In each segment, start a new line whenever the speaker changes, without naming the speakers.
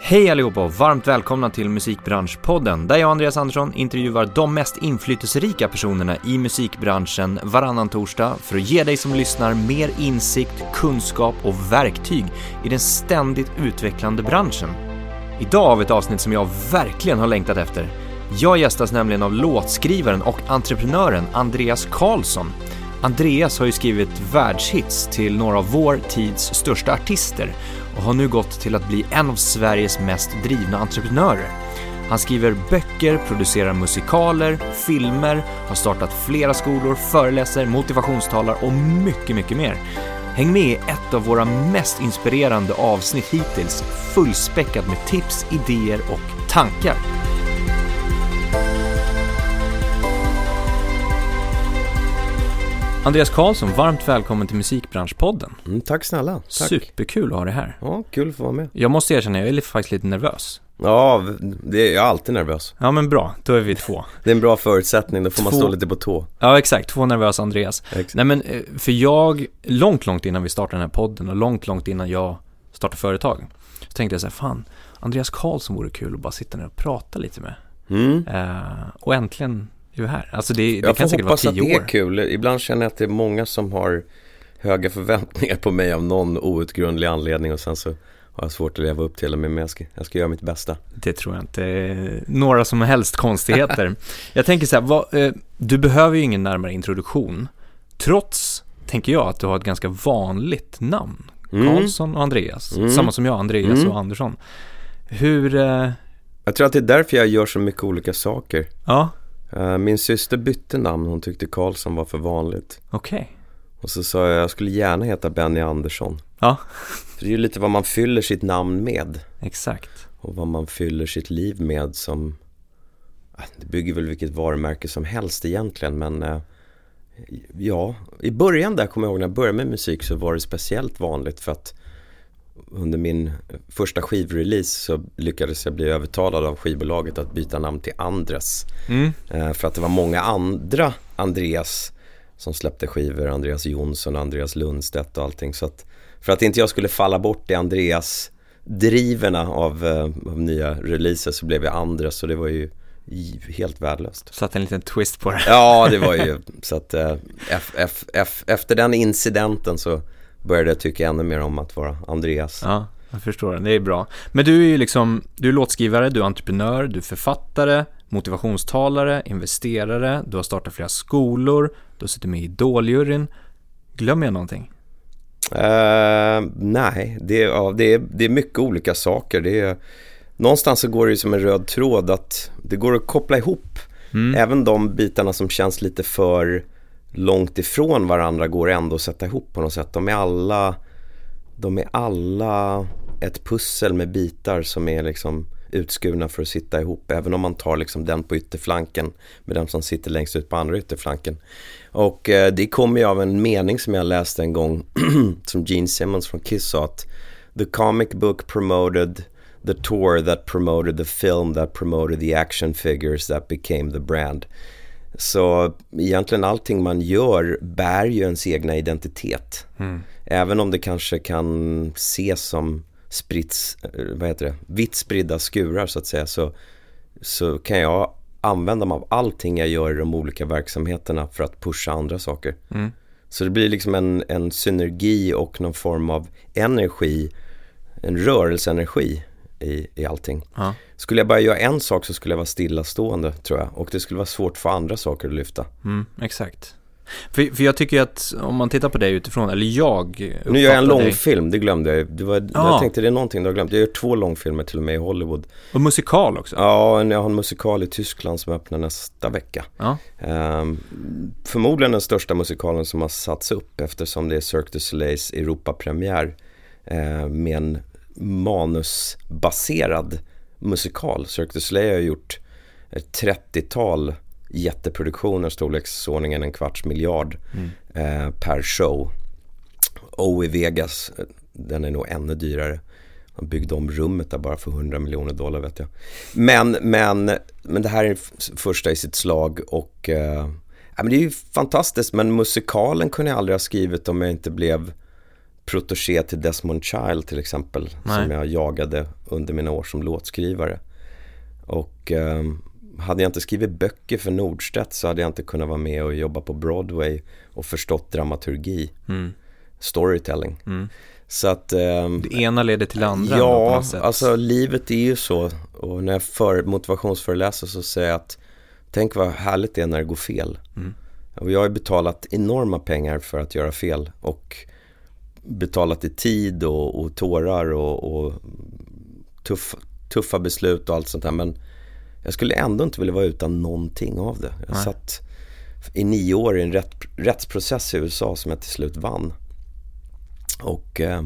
Hej allihopa och varmt välkomna till Musikbranschpodden där jag och Andreas Andersson intervjuar de mest inflytelserika personerna i musikbranschen varannan torsdag för att ge dig som lyssnar mer insikt, kunskap och verktyg i den ständigt utvecklande branschen. Idag har vi ett avsnitt som jag verkligen har längtat efter. Jag gästas nämligen av låtskrivaren och entreprenören Andreas Karlsson. Andreas har ju skrivit världshits till några av vår tids största artister och har nu gått till att bli en av Sveriges mest drivna entreprenörer. Han skriver böcker, producerar musikaler, filmer, har startat flera skolor, föreläser, motivationstalar och mycket, mycket mer. Häng med i ett av våra mest inspirerande avsnitt hittills, fullspäckat med tips, idéer och tankar. Andreas Karlsson, varmt välkommen till Musikbranschpodden.
Mm, tack snälla. Tack.
Superkul att ha dig här.
Ja, kul att få vara med.
Jag måste erkänna, jag är faktiskt lite nervös.
Ja, det, jag är alltid nervös.
Ja men bra, då är vi två.
Det är en bra förutsättning, då får man
Två.
stå lite på tå.
Ja exakt, två nervösa Andreas.
Exakt.
Nej men, eh, för jag, långt, långt innan vi startade den här podden och långt, långt innan jag startade företag, så tänkte jag så här, fan, Andreas Karlsson vore kul att bara sitta ner och prata lite med.
Mm.
Eh, och äntligen är vi här. Alltså det, det
Jag
kan säkert vara
hoppas att
tio
det är
år.
kul. Ibland känner jag att det är många som har höga förväntningar på mig av någon outgrundlig anledning och sen så har jag svårt att leva upp till det, men jag ska, jag ska göra mitt bästa.
Det tror jag inte är några som helst konstigheter. jag tänker så här, vad, eh, du behöver ju ingen närmare introduktion. Trots, tänker jag, att du har ett ganska vanligt namn.
Mm.
Karlsson och Andreas.
Mm.
Samma som jag, Andreas
Mm.
och Andersson. Hur, eh,
Jag tror att det är därför jag gör så mycket olika saker.
ja,
Min syster bytte namn, hon tyckte Karlsson var för vanligt.
okej.
Och så sa jag, jag skulle gärna heta Benny Andersson.
Ja.
För det är ju lite vad man fyller sitt namn med.
Exakt.
och vad man fyller sitt liv med som äh, Det bygger väl vilket varumärke som helst egentligen men eh, Ja, i början där kommer jag ihåg när jag började med musik så var det speciellt vanligt för att under min första skivrelease så lyckades jag bli övertalad av skivbolaget att byta namn till Andres.
Mm.
Eh, För att det var många andra Andreas som släppte skivor, Andreas Jonsson, Andreas Lundstedt och allting. Så att för att inte jag skulle falla bort i Andreas driverna av, eh, av nya releaser så blev jag Andres och det var ju helt värdelöst.
Satt en liten twist på det.
Ja, det var ju så att eh, efter den incidenten så började jag tycka ännu mer om att vara Andreas.
Ja, jag förstår det. Det är bra. Men du är ju liksom, du är låtskrivare, du är entreprenör, du är författare, motivationstalare, investerare, du har startat flera skolor, du har suttit med i Idoljuryn. Glömmer jag någonting?
Eh, nej, det, är- ja, det, är, det är mycket olika saker. Det är, någonstans så går det som en röd tråd att det går att koppla ihop.
Mm.
Även de bitarna som känns lite för långt ifrån varandra går ändå att sätta ihop på något sätt. De är alla, de är alla ett pussel med bitar som är liksom utskurna för att sitta ihop. Även om man tar liksom den på ytterflanken med den som sitter längst ut på andra ytterflanken. Och eh, det kommer ju av en mening som jag läste en gång som Gene Simmons från Kiss sa att The comic book promoted the tour that promoted the film that promoted the action figures that became the brand. Så egentligen allting man gör bär ju ens egna identitet.
Mm.
Även om det kanske kan ses som spritts, eh, vad heter det, vitt spridda skurar så att säga så, så kan jag använda mig av allting jag gör i de olika verksamheterna för att pusha andra saker.
Mm.
Så det blir liksom en, en synergi och någon form av energi, en rörelseenergi i, i allting.
Ja.
Skulle jag bara göra en sak så skulle jag vara stillastående tror jag och det skulle vara svårt för andra saker att lyfta.
Mm, exakt. För, för jag tycker att om man tittar på dig utifrån, eller jag
Nu gör jag en långfilm, det glömde jag. Det var,
Ja.
Jag tänkte det är någonting du har glömt. Jag gör två långfilmer till och med i Hollywood.
Och musikal också.
Ja, jag har en musikal i Tyskland som öppnar nästa vecka.
Ja.
Ehm, förmodligen den största musikalen som har satts upp eftersom det är Cirque du Soleils Europapremiär eh, med en manusbaserad musikal. Cirque du Soleil har gjort ett 30-tal jätteproduktioner, storleksordningen en kvarts miljard
Mm.
eh, per show. O i Vegas, eh, den är nog ännu dyrare. Man byggde om rummet där bara för 100 miljoner dollar vet jag. Men, men, men det här är första i sitt slag och eh, ja, men det är ju fantastiskt men musikalen kunde jag aldrig ha skrivit om jag inte blev protégé till Desmond Child till exempel.
Nej.
Som jag jagade under mina år som låtskrivare. Och eh, hade jag inte skrivit böcker för Nordstedt så hade jag inte kunnat vara med och jobba på Broadway och förstått dramaturgi,
Mm.
storytelling.
Mm.
Så att ehm,
Det ena leder till det andra ändå på
Ja,
något sätt.
alltså livet är ju så. Och när jag för motivationsföreläser så säger jag att tänk vad härligt det är när det går fel.
Mm.
Och jag har betalat enorma pengar för att göra fel. Och betalat i tid och, och tårar och, och tuff, tuffa beslut och allt sånt där. Men jag skulle ändå inte vilja vara utan någonting av det. Jag
Nej.
satt i nio år i en rätt, rättsprocess i USA som jag till slut vann. Och eh,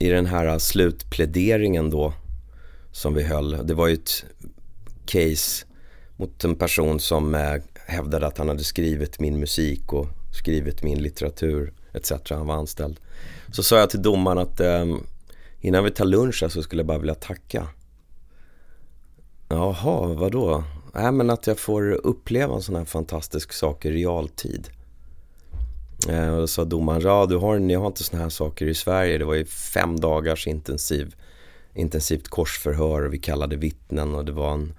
i den här slutpläderingen då som vi höll. Det var ju ett case mot en person som eh, hävdade att han hade skrivit min musik och skrivit min litteratur etc. Han var anställd. Så sa jag till domaren att eh, innan vi tar lunch här så skulle jag bara vilja tacka. Jaha, vadå? Nej men att jag får uppleva en sån här fantastisk sak i realtid. Eh, och då sa domaren, ja du har, ni har inte såna här saker i Sverige. Det var ju fem dagars intensiv, intensivt korsförhör och vi kallade vittnen och det var en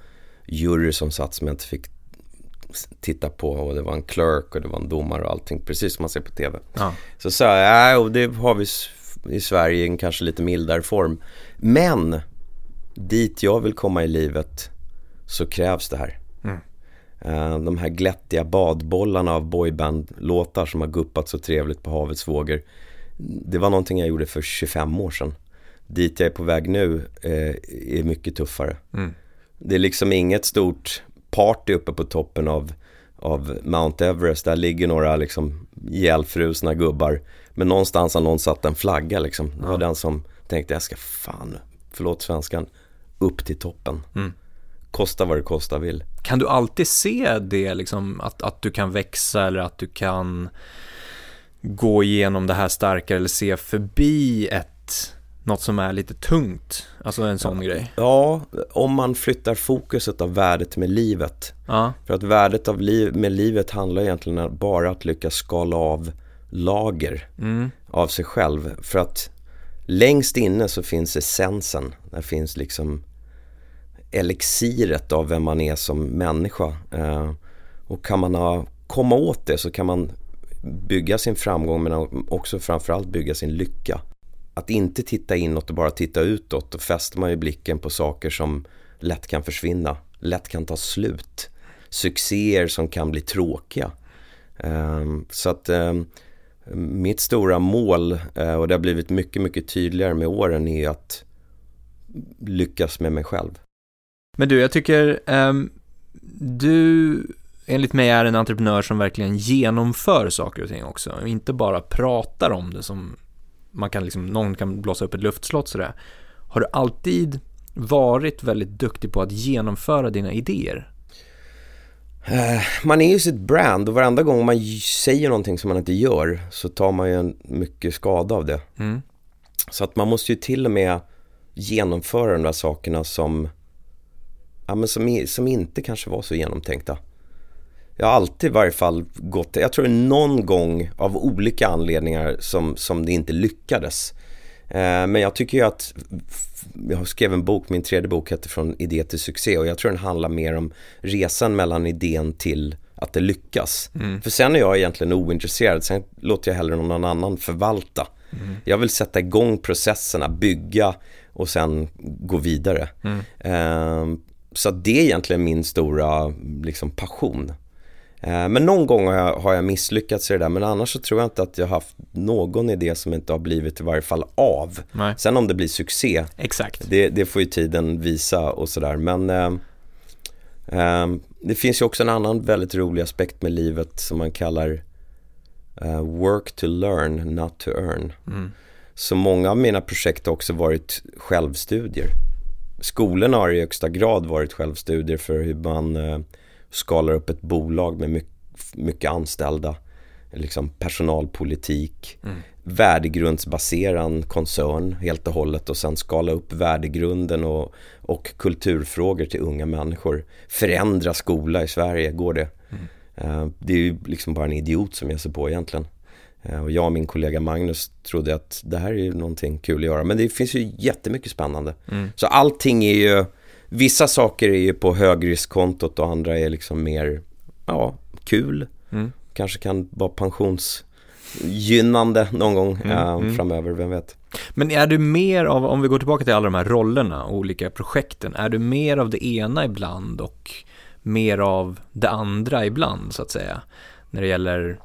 jury som satt som jag inte fick titta på och det var en clerk och det var en domare och allting precis som man ser på tv.
Ja.
Så sa jag, nej och det har vi i Sverige i en kanske lite mildare form. Men dit jag vill komma i livet så krävs det här.
Mm.
Eh, De här glättiga badbollarna av boyband-låtar som har guppat så trevligt på havets vågor. Det var någonting jag gjorde för 25 år sedan. Dit jag är på väg nu eh, är mycket tuffare.
Mm.
Det är liksom inget stort party uppe på toppen av, av Mount Everest. Där ligger några liksom ihjälfrusna gubbar. Men någonstans har någon satt en flagga liksom. Det var
Ja.
den som tänkte jag ska fan, förlåt svenskan, upp till toppen.
Mm.
Kosta vad det kosta vill.
Kan du alltid se det, liksom, att, att du kan växa eller att du kan gå igenom det här starkare eller se förbi ett, något som är lite tungt? Alltså en sån grej.
Ja, om man flyttar fokuset av värdet med livet.
Ja,
För att värdet av liv, med livet handlar egentligen bara att lyckas skala av lager
mm.
av sig själv. För att längst inne så finns essensen. Där finns liksom elixiret av vem man är som människa. Eh, och kan man ha, komma åt det så kan man bygga sin framgång men också framförallt bygga sin lycka. Att inte titta inåt och bara titta utåt. Då fäster man ju blicken på saker som lätt kan försvinna, lätt kan ta slut. Succéer som kan bli tråkiga. Ehm, så att ehm, mitt stora mål, eh, och det har blivit mycket, mycket tydligare med åren, är att lyckas med mig själv.
Men du, jag tycker ehm, du enligt mig är en entreprenör som verkligen genomför saker och ting också. Inte bara pratar om det som man kan liksom, någon kan blåsa upp ett luftslott sådär. Har du alltid varit väldigt duktig på att genomföra dina idéer?
Eh, Man är ju sitt brand och varenda gång man säger någonting som man inte gör så tar man ju en mycket skada av det.
Mm.
Så att man måste ju till och med genomföra de där sakerna som, ja, men som, som inte kanske var så genomtänkta. Jag har alltid i varje fall gått, jag tror någon gång av olika anledningar som, som det inte lyckades. Eh, men jag tycker ju att, jag skrev en bok, min tredje bok heter Från idé till succé och jag tror den handlar mer om resan mellan idén till att det lyckas.
Mm.
För sen är jag egentligen ointresserad, sen låter jag hellre någon annan förvalta.
Mm.
Jag vill sätta igång processerna, bygga och sen gå vidare.
Mm.
Ehm, så det är egentligen min stora liksom, passion. Ehm, men någon gång har jag, har jag misslyckats i det där, men annars så tror jag inte att jag har haft någon idé som inte har blivit i varje fall av.
Nej,
Sen om det blir succé,
exakt.
det, det får ju tiden visa och sådär. Men ehm, ehm, det finns ju också en annan väldigt rolig aspekt med livet som man kallar eh, work to learn, not to earn.
Mm.
Så många av mina projekt har också varit självstudier. Skolorna har i högsta grad varit självstudier för hur man eh, skalar upp ett bolag med mycket, mycket anställda. Liksom personalpolitik,
Mm.
värdegrundsbasera en koncern helt och hållet och sen skala upp värdegrunden och, och kulturfrågor till unga människor. Förändra skola i Sverige, går det?
Mm.
Eh, det är ju liksom bara en idiot som ger sig på egentligen. Eh, och jag och min kollega Magnus trodde att det här är ju någonting kul att göra. Men det finns ju jättemycket spännande. Mm. Så allting är ju, vissa saker är ju på högriskkontot och andra är liksom mer, ja, kul. Mm. Kanske kan vara pensionsgynnande någon gång mm, äh, framöver, vem vet.
Men är du mer av, om vi går tillbaka till alla de här rollerna och olika projekten, är du mer av det ena ibland och mer av det andra ibland så att säga? När det gäller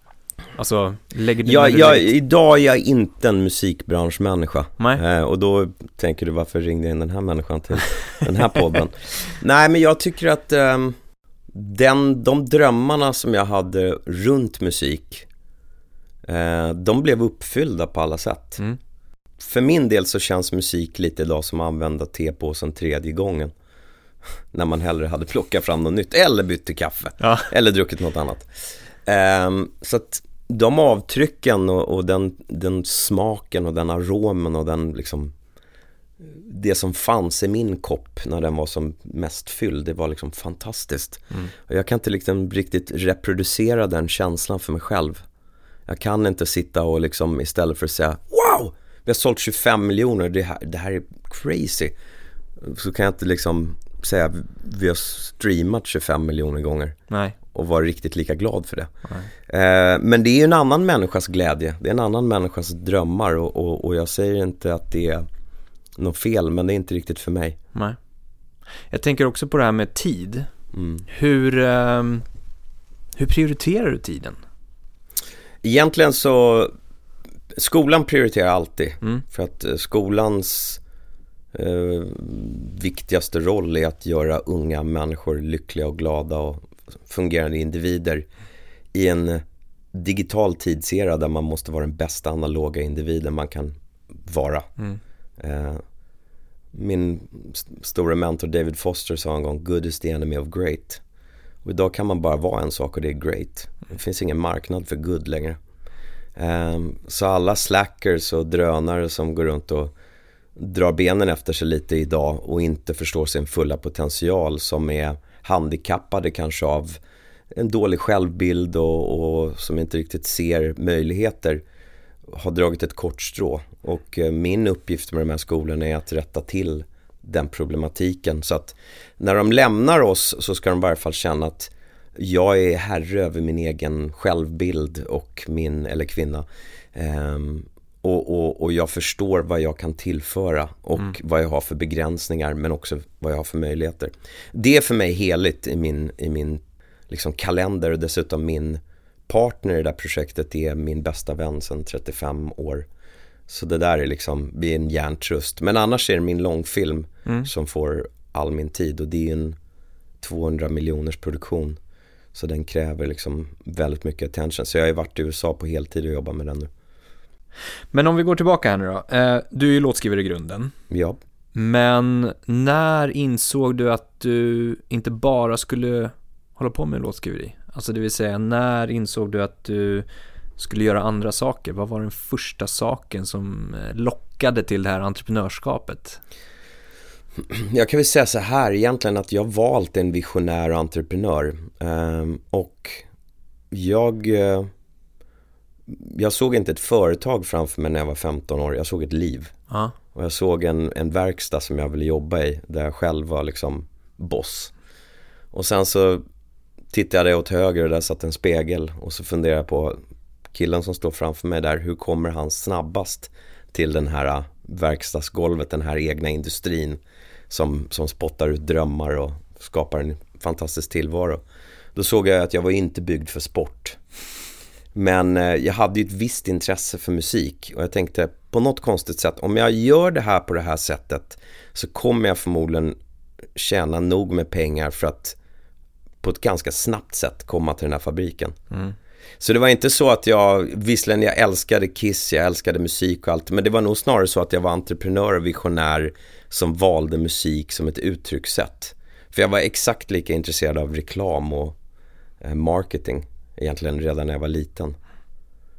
Alltså, lägger
ja, jag, idag är jag inte en musikbranschmänniska. Eh, och då tänker du varför ringde jag in den här människan till den här podden? Nej, men jag tycker att eh, den, de drömmarna som jag hade runt musik, eh, de blev uppfyllda på alla sätt. Mm. För min del så känns musik lite idag som att använda tepåsen tredje gången. När man hellre hade plockat fram något nytt eller bytt till kaffe. Ja. Eller druckit något annat. Um, så att de avtrycken och, och, den, den smaken och den aromen och den liksom det som fanns i min kopp när den var som mest fylld, det var liksom fantastiskt. Mm. Och jag kan inte liksom riktigt reproducera den känslan för mig själv. Jag kan inte sitta och liksom istället för att säga Wow! Vi har sålt 25 miljoner, det här, det här är crazy. Så kan jag inte liksom säga vi har streamat 25 miljoner gånger. Nej och vara riktigt lika glad för det. Eh, men det är ju en annan människas glädje, det är en annan människas drömmar och, och, och, jag säger inte att det är något fel men det är inte riktigt för mig. Nej.
Jag tänker också på det här med tid. Mm. Hur, eh, hur prioriterar du tiden?
Egentligen så, skolan prioriterar alltid. Mm. För att eh, skolans eh, viktigaste roll är att göra unga människor lyckliga och glada och fungerande individer i en digital tidsera där man måste vara den bästa analoga individen man kan vara. Mm. Eh, min stora mentor David Foster sa en gång, good is the enemy of great. Och idag kan man bara vara en sak och det är great. Det finns ingen marknad för good längre. Eh, så alla slackers och drönare som går runt och drar benen efter sig lite idag och inte förstår sin fulla potential som är handikappade kanske av en dålig självbild och, och som inte riktigt ser möjligheter har dragit ett kort strå. Och eh, min uppgift med de här skolorna är att rätta till den problematiken. Så att när de lämnar oss så ska de i varje fall känna att jag är herre över min egen självbild och min, eller kvinna. Um, och, och, och jag förstår vad jag kan tillföra och mm. vad jag har för begränsningar men också vad jag har för möjligheter. Det är för mig heligt i min, i min liksom kalender och dessutom min partner i det där projektet är min bästa vän sedan 35 år. Så det där är liksom, är en hjärntrust. Men annars är det min långfilm mm. som får all min tid och det är en 200 miljoners produktion. Så den kräver liksom väldigt mycket attention. Så jag har ju varit i USA på heltid och jobbat med den nu.
Men om vi går tillbaka här nu då. Eh, du är ju låtskrivare i grunden.
Ja.
Men när insåg du att du inte bara skulle hålla på med låtskriveri? Alltså det vill säga, när insåg du att du skulle göra andra saker? Vad var den första saken som eh, lockade till det här entreprenörskapet?
Jag kan väl säga så här egentligen att jag valt en visionär entreprenör. Ehm, och jag eh, jag såg inte ett företag framför mig när jag var 15 år, jag såg ett liv. Ah. Och jag såg en, en verkstad som jag ville jobba i, där jag själv var liksom boss. Och sen så tittade jag åt höger och där satt en spegel och så funderade jag på killen som står framför mig där, hur kommer han snabbast till den här verkstadsgolvet, den här egna industrin som, som spottar ut drömmar och skapar en fantastisk tillvaro. Då såg jag att jag var inte byggd för sport. Men eh, jag hade ju ett visst intresse för musik och jag tänkte på något konstigt sätt, om jag gör det här på det här sättet så kommer jag förmodligen tjäna nog med pengar för att på ett ganska snabbt sätt komma till den här fabriken. Mm. Så det var inte så att jag, visserligen jag älskade Kiss, jag älskade musik och allt, men det var nog snarare så att jag var entreprenör och visionär som valde musik som ett uttryckssätt. För jag var exakt lika intresserad av reklam och eh, marketing egentligen redan när jag var liten.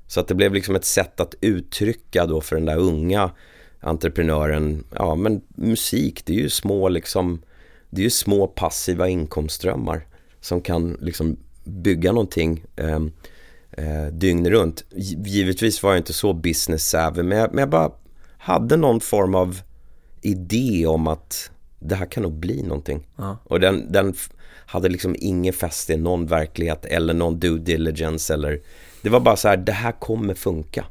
Så att det blev liksom ett sätt att uttrycka då för den där unga entreprenören, ja men musik det är ju små liksom, det är ju små passiva inkomstströmmar som kan liksom bygga någonting eh, eh, dygn runt. Givetvis var jag inte så business savvy men jag, men jag bara hade någon form av idé om att det här kan nog bli någonting.
Ja.
Och den, den hade liksom ingen fäste i någon verklighet eller någon due diligence eller Det var bara så här, det här kommer funka.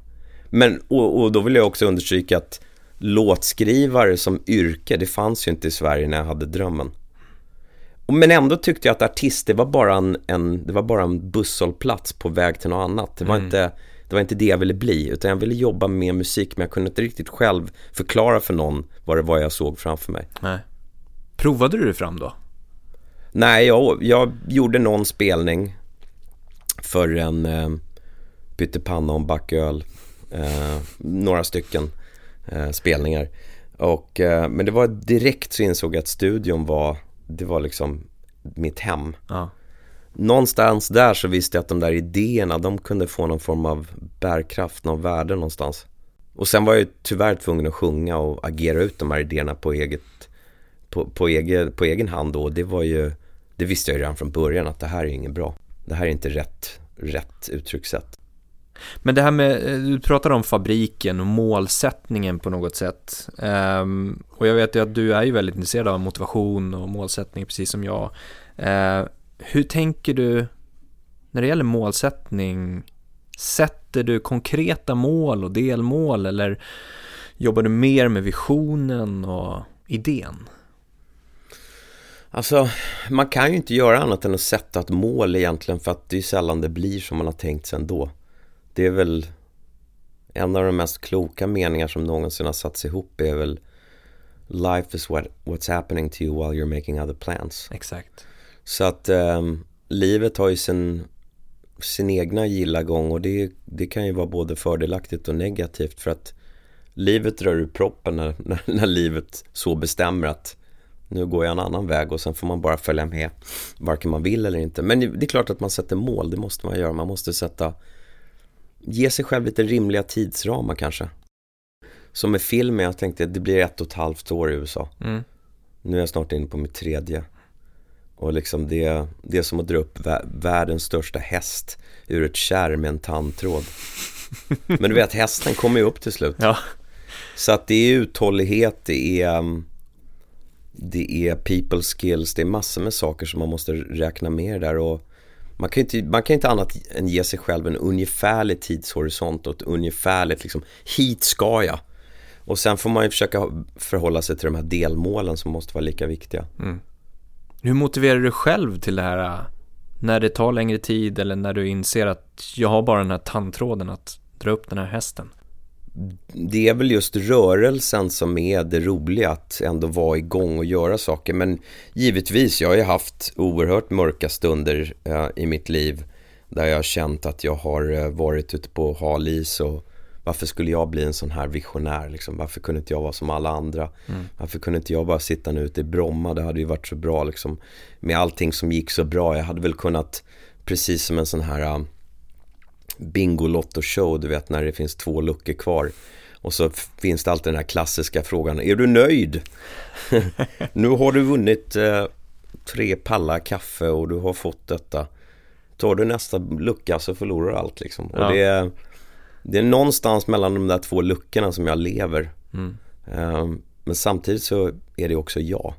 Men, och, och då vill jag också understryka att låtskrivare som yrke, det fanns ju inte i Sverige när jag hade drömmen. Men ändå tyckte jag att artist, det var bara en, en, det var bara en busshållplats på väg till något annat. Det var,
Mm.
inte, det var inte det jag ville bli, utan jag ville jobba med musik, men jag kunde inte riktigt själv förklara för någon vad det var jag såg framför mig.
Nej. Provade du det fram då?
Nej, jag, jag gjorde någon spelning för en eh, pyttipanna och en back öl. Eh, några stycken eh, spelningar. Och, eh, men det var direkt så insåg jag att studion var, det var liksom mitt hem.
Ja.
Någonstans där så visste jag att de där idéerna, de kunde få någon form av bärkraft, någon värde någonstans. Och sen var jag ju tyvärr tvungen att sjunga och agera ut de här idéerna på eget på, på, egen, på egen hand då. Det var ju, det visste jag ju redan från början att det här är inget bra. Det här är inte rätt, rätt uttryckssätt.
Men det här med, eh, du pratar om fabriken och målsättningen på något sätt. Ehm, och jag vet ju att du är ju väldigt intresserad av motivation och målsättning, precis som jag. Eh, hur tänker du när det gäller målsättning? Sätter du konkreta mål och delmål eller jobbar du mer med visionen och idén?
Alltså, man kan ju inte göra annat än att sätta ett mål egentligen för att det är sällan det blir som man har tänkt sig ändå. Det är väl en av de mest kloka meningar som någonsin har satts ihop är väl Life is what, what's happening to you while you're making other plans.
Exakt.
Så att eh, livet har ju sin, sin egna gilla gång och det, det kan ju vara både fördelaktigt och negativt för att livet drar ur proppen när, när, när livet så bestämmer att nu går jag en annan väg och sen får man bara följa med varken man vill eller inte. Men det är klart att man sätter mål, det måste man göra. Man måste sätta, ge sig själv lite rimliga tidsramar kanske. Som med filmen, jag tänkte det blir ett och ett halvt år i USA.
Mm.
Nu är jag snart inne på mitt tredje. Och liksom det, det är som att dra upp vä- världens största häst ur ett kärr med en tandtråd. Men du vet, hästen kommer ju upp till slut.
Ja.
Så att det är uthållighet, det är, um, det är people skills, det är massor med saker som man måste räkna med där. Och man kan ju inte, man kan inte annat än ge sig själv en ungefärlig tidshorisont och ett ungefärligt liksom, hit ska jag. Och sen får man ju försöka förhålla sig till de här delmålen som måste vara lika viktiga. Mm.
Hur motiverar du själv till det här äh, när det tar längre tid eller när du inser att jag har bara den här tandtråden att dra upp den här hästen?
Det är väl just rörelsen som är det roliga att ändå vara igång och göra saker. Men givetvis, jag har ju haft oerhört mörka stunder eh, i mitt liv där jag har känt att jag har eh, varit ute på hal is och varför skulle jag bli en sån här visionär liksom? Varför kunde inte jag vara som alla andra? Varför kunde inte jag bara sitta nu ute i Bromma? Det hade ju varit så bra liksom med allting som gick så bra. Jag hade väl kunnat, precis som en sån här eh, Bingolotto-show, du vet när det finns två luckor kvar. Och så finns det alltid den här klassiska frågan, är du nöjd? nu har du vunnit eh, tre pallar kaffe och du har fått detta. Tar du nästa lucka så förlorar du allt liksom.
Ja.
Och det, är, det är någonstans mellan de där två luckorna som jag lever.
Mm.
Eh, men samtidigt så är det också jag.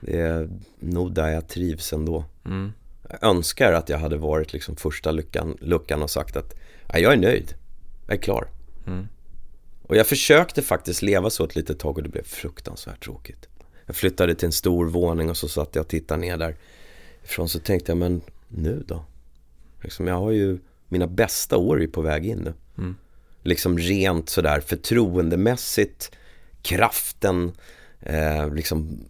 Det är nog där jag trivs ändå.
Mm.
Önskar att jag hade varit liksom första luckan, luckan och sagt att "Ja, jag är nöjd, jag är klar.
Mm.
Och jag försökte faktiskt leva så ett litet tag och det blev fruktansvärt tråkigt. Jag flyttade till en stor våning och så satt jag och tittade ner där ifrån så tänkte jag men nu då? Liksom, jag har ju, mina bästa år är på väg in nu.
Mm.
Liksom rent sådär förtroendemässigt, kraften, eh, liksom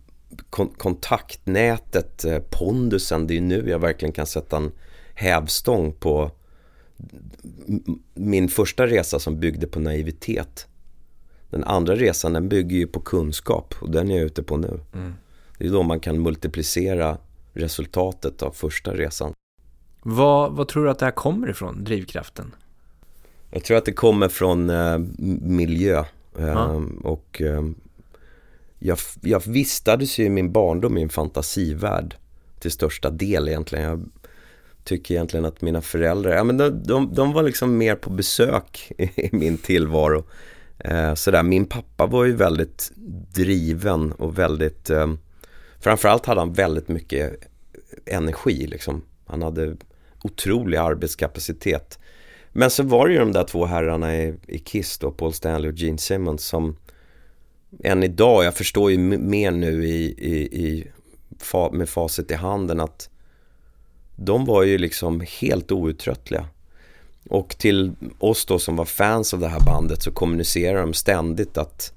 kon- kontaktnätet, eh, pondusen. Det är nu jag verkligen kan sätta en hävstång på min första resa som byggde på naivitet. Den andra resan den bygger ju på kunskap och den är jag ute på nu.
Mm.
Det är då man kan multiplicera resultatet av första resan.
Vad, vad tror du att det här kommer ifrån, drivkraften?
Jag tror att det kommer från eh, miljö. Eh. Och eh, jag, jag vistades ju i min barndom i en fantasivärld till största del egentligen. Jag tycker egentligen att mina föräldrar, ja men de, de, de var liksom mer på besök i min tillvaro. Eh, sådär, min pappa var ju väldigt driven och väldigt, eh, framförallt hade han väldigt mycket energi liksom. Han hade otrolig arbetskapacitet. Men så var det ju de där två herrarna i, i Kiss då, Paul Stanley och Gene Simmons som än idag, jag förstår ju mer nu i, i, i med facit i handen att de var ju liksom helt outtröttliga. Och till oss då som var fans av det här bandet så kommunicerar de ständigt att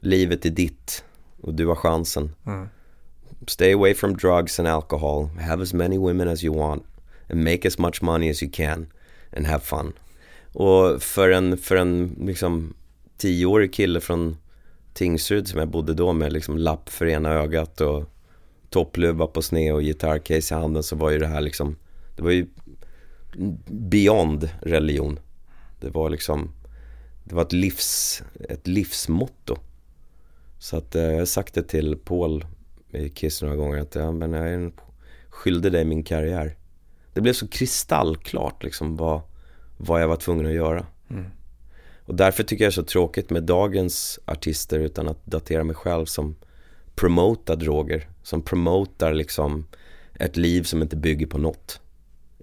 livet är ditt och du har chansen. Mm. Stay away from drugs and alcohol, have as many women as you want and make as much money as you can and have fun. Och för en, för en liksom tioårig kille från Tingsryd som jag bodde då med liksom lapp för ena ögat och toppluva på sned och gitarrcase i handen så var ju det här liksom Det var ju beyond religion. Det var liksom Det var ett livs, ett livsmotto. Så att eh, jag har sagt det till Paul i Kiss några gånger att ja, men jag skyllde dig min karriär. Det blev så kristallklart liksom vad, vad jag var tvungen att göra. Mm. Och därför tycker jag det är så tråkigt med dagens artister utan att datera mig själv som promotar droger. Som promotar liksom ett liv som inte bygger på något.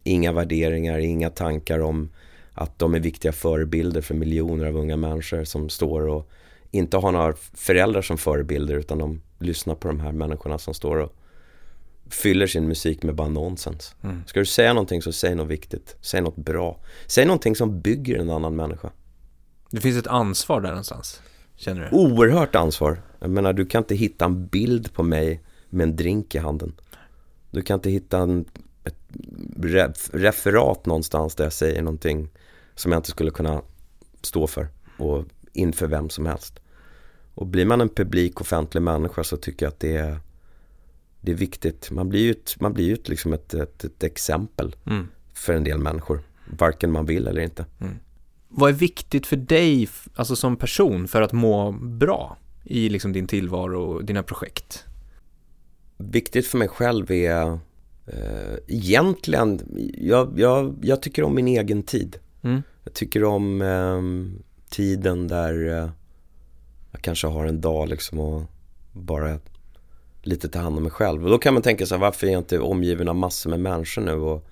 Inga värderingar, inga tankar om att de är viktiga förebilder för miljoner av unga människor som står och inte har några föräldrar som förebilder utan de lyssnar på de här människorna som står och fyller sin musik med bara nonsens. Mm. Ska du säga någonting så säg något viktigt, säg något bra. Säg någonting som bygger en annan människa.
Det finns ett ansvar där någonstans, känner du?
Oerhört ansvar. Jag menar, du kan inte hitta en bild på mig med en drink i handen. Du kan inte hitta en, ett referat någonstans där jag säger någonting som jag inte skulle kunna stå för och inför vem som helst. Och blir man en publik offentlig människa så tycker jag att det är, det är viktigt. Man blir ju ett, man blir ju liksom ett, ett, ett exempel mm. för en del människor. Varken man vill eller inte. Mm.
Vad är viktigt för dig, alltså som person, för att må bra i liksom din tillvaro och dina projekt?
Viktigt för mig själv är eh, egentligen, jag, jag, jag tycker om min egen tid. Mm. Jag tycker om eh, tiden där eh, jag kanske har en dag liksom och bara lite ta hand om mig själv. Och då kan man tänka sig varför är jag inte omgiven av massor med människor nu och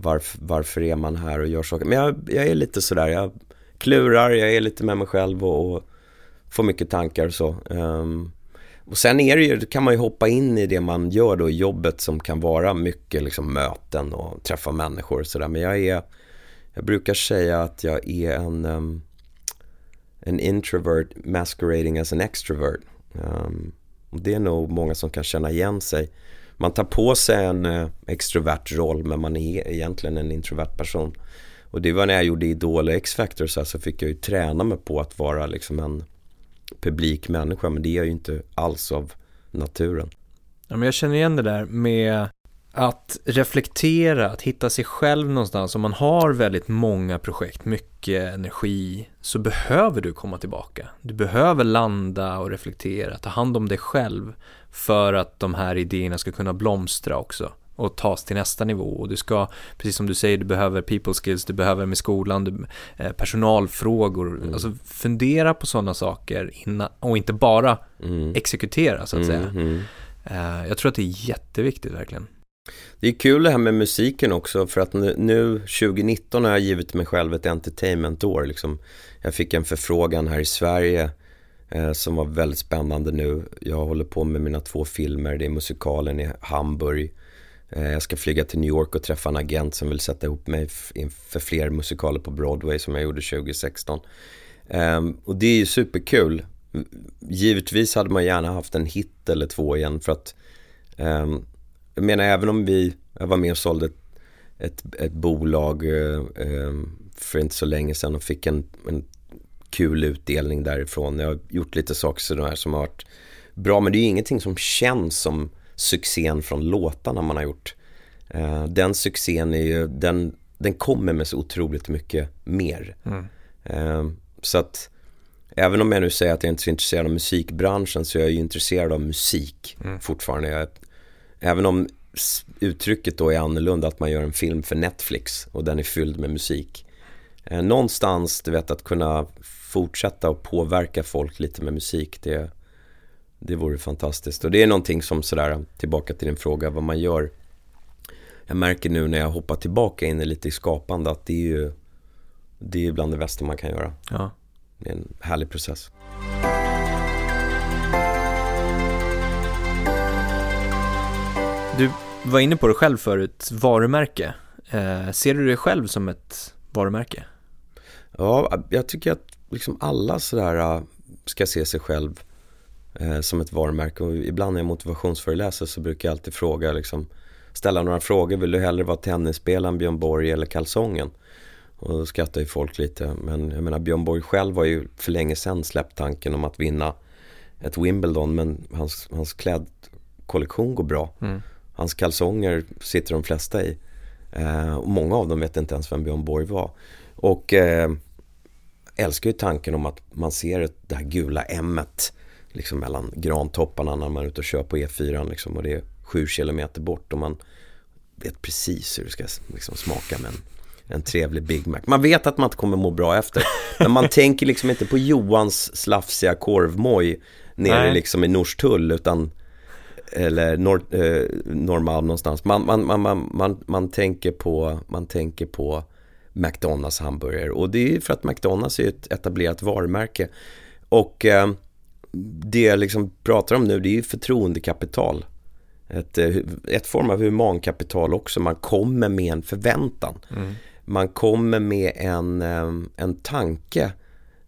varför, varför är man här och gör saker. Men jag, jag är lite sådär, jag klurar, jag är lite med mig själv och, och får mycket tankar och så. Um, och sen är det ju, kan man ju hoppa in i det man gör då i jobbet som kan vara mycket liksom möten och träffa människor och sådär. Men jag är, jag brukar säga att jag är en, um, en introvert masquerading as an extrovert. Um, och det är nog många som kan känna igen sig man tar på sig en eh, extrovert roll men man är egentligen en introvert person. Och det var när jag gjorde Idol och X-Factor så, så fick jag ju träna mig på att vara liksom en publik människa men det är jag ju inte alls av naturen.
Ja, men jag känner igen det där med att reflektera, att hitta sig själv någonstans. Om man har väldigt många projekt, mycket energi, så behöver du komma tillbaka. Du behöver landa och reflektera, ta hand om dig själv för att de här idéerna ska kunna blomstra också och tas till nästa nivå. Och du ska, precis som du säger, du behöver people skills, du behöver med skolan, du, eh, personalfrågor. Mm. Alltså fundera på sådana saker innan, och inte bara mm. exekutera så att säga. Mm. mm. Eh, jag tror att det är jätteviktigt verkligen.
Det är kul det här med musiken också för att nu, 2019 har jag givit mig själv ett entertainmentår. Liksom. Jag fick en förfrågan här i Sverige eh, som var väldigt spännande nu. Jag håller på med mina två filmer, det är musikalen i Hamburg. Eh, jag ska flyga till New York och träffa en agent som vill sätta ihop mig för fler musikaler på Broadway som jag gjorde 2016. Eh, och det är ju superkul. Givetvis hade man gärna haft en hit eller två igen för att Um, jag menar även om vi, jag var med och sålde ett, ett, ett bolag eh, eh, för inte så länge sedan och fick en, en kul utdelning därifrån. Jag har gjort lite saker sådär som har varit bra men det är ju ingenting som känns som succén från låtarna man har gjort. Eh, den succén är ju, den, den kommer med så otroligt mycket mer. Mm. Eh, så att även om jag nu säger att jag inte är så intresserad av musikbranschen så är jag ju intresserad av musik mm. fortfarande. Jag Även om uttrycket då är annorlunda, att man gör en film för Netflix och den är fylld med musik. Eh, någonstans, du vet, att kunna fortsätta och påverka folk lite med musik, det, det vore fantastiskt. Och det är någonting som sådär, tillbaka till din fråga, vad man gör. Jag märker nu när jag hoppar tillbaka in i lite i skapande att det är ju det är bland det bästa man kan göra.
Ja.
Det är en härlig process.
Du var inne på det själv förut, varumärke. Eh, ser du dig själv som ett varumärke?
Ja, jag tycker att liksom alla sådär äh, ska se sig själv eh, som ett varumärke. Och ibland när jag motivationsföreläser så brukar jag alltid fråga, liksom, ställa några frågor. Vill du hellre vara tennisspelaren Björn Borg eller kalsongen? Och då skrattar ju folk lite. Men jag menar Björn Borg själv har ju för länge sedan släppt tanken om att vinna ett Wimbledon. Men hans, hans klädkollektion går bra. Mm. Hans kalsonger sitter de flesta i. Eh, och många av dem vet inte ens vem Björn Borg var. Och eh, älskar ju tanken om att man ser det här gula m liksom mellan grantopparna när man är ute och kör på E4 liksom, och det är sju kilometer bort och man vet precis hur det ska liksom, smaka med en, en trevlig Big Mac. Man vet att man inte kommer må bra efter. Men man tänker liksom inte på Johans slafsiga korvmoj nere liksom i Norstull utan eller Nor eh, Norrmalm någonstans. Man, man, man, man, man, man, tänker på, man tänker på McDonalds hamburgare och det är för att McDonalds är ett etablerat varumärke. Och eh, det jag liksom pratar om nu det är ju förtroendekapital. Ett, eh, ett form av humankapital också. Man kommer med en förväntan. Mm. Man kommer med en, eh, en tanke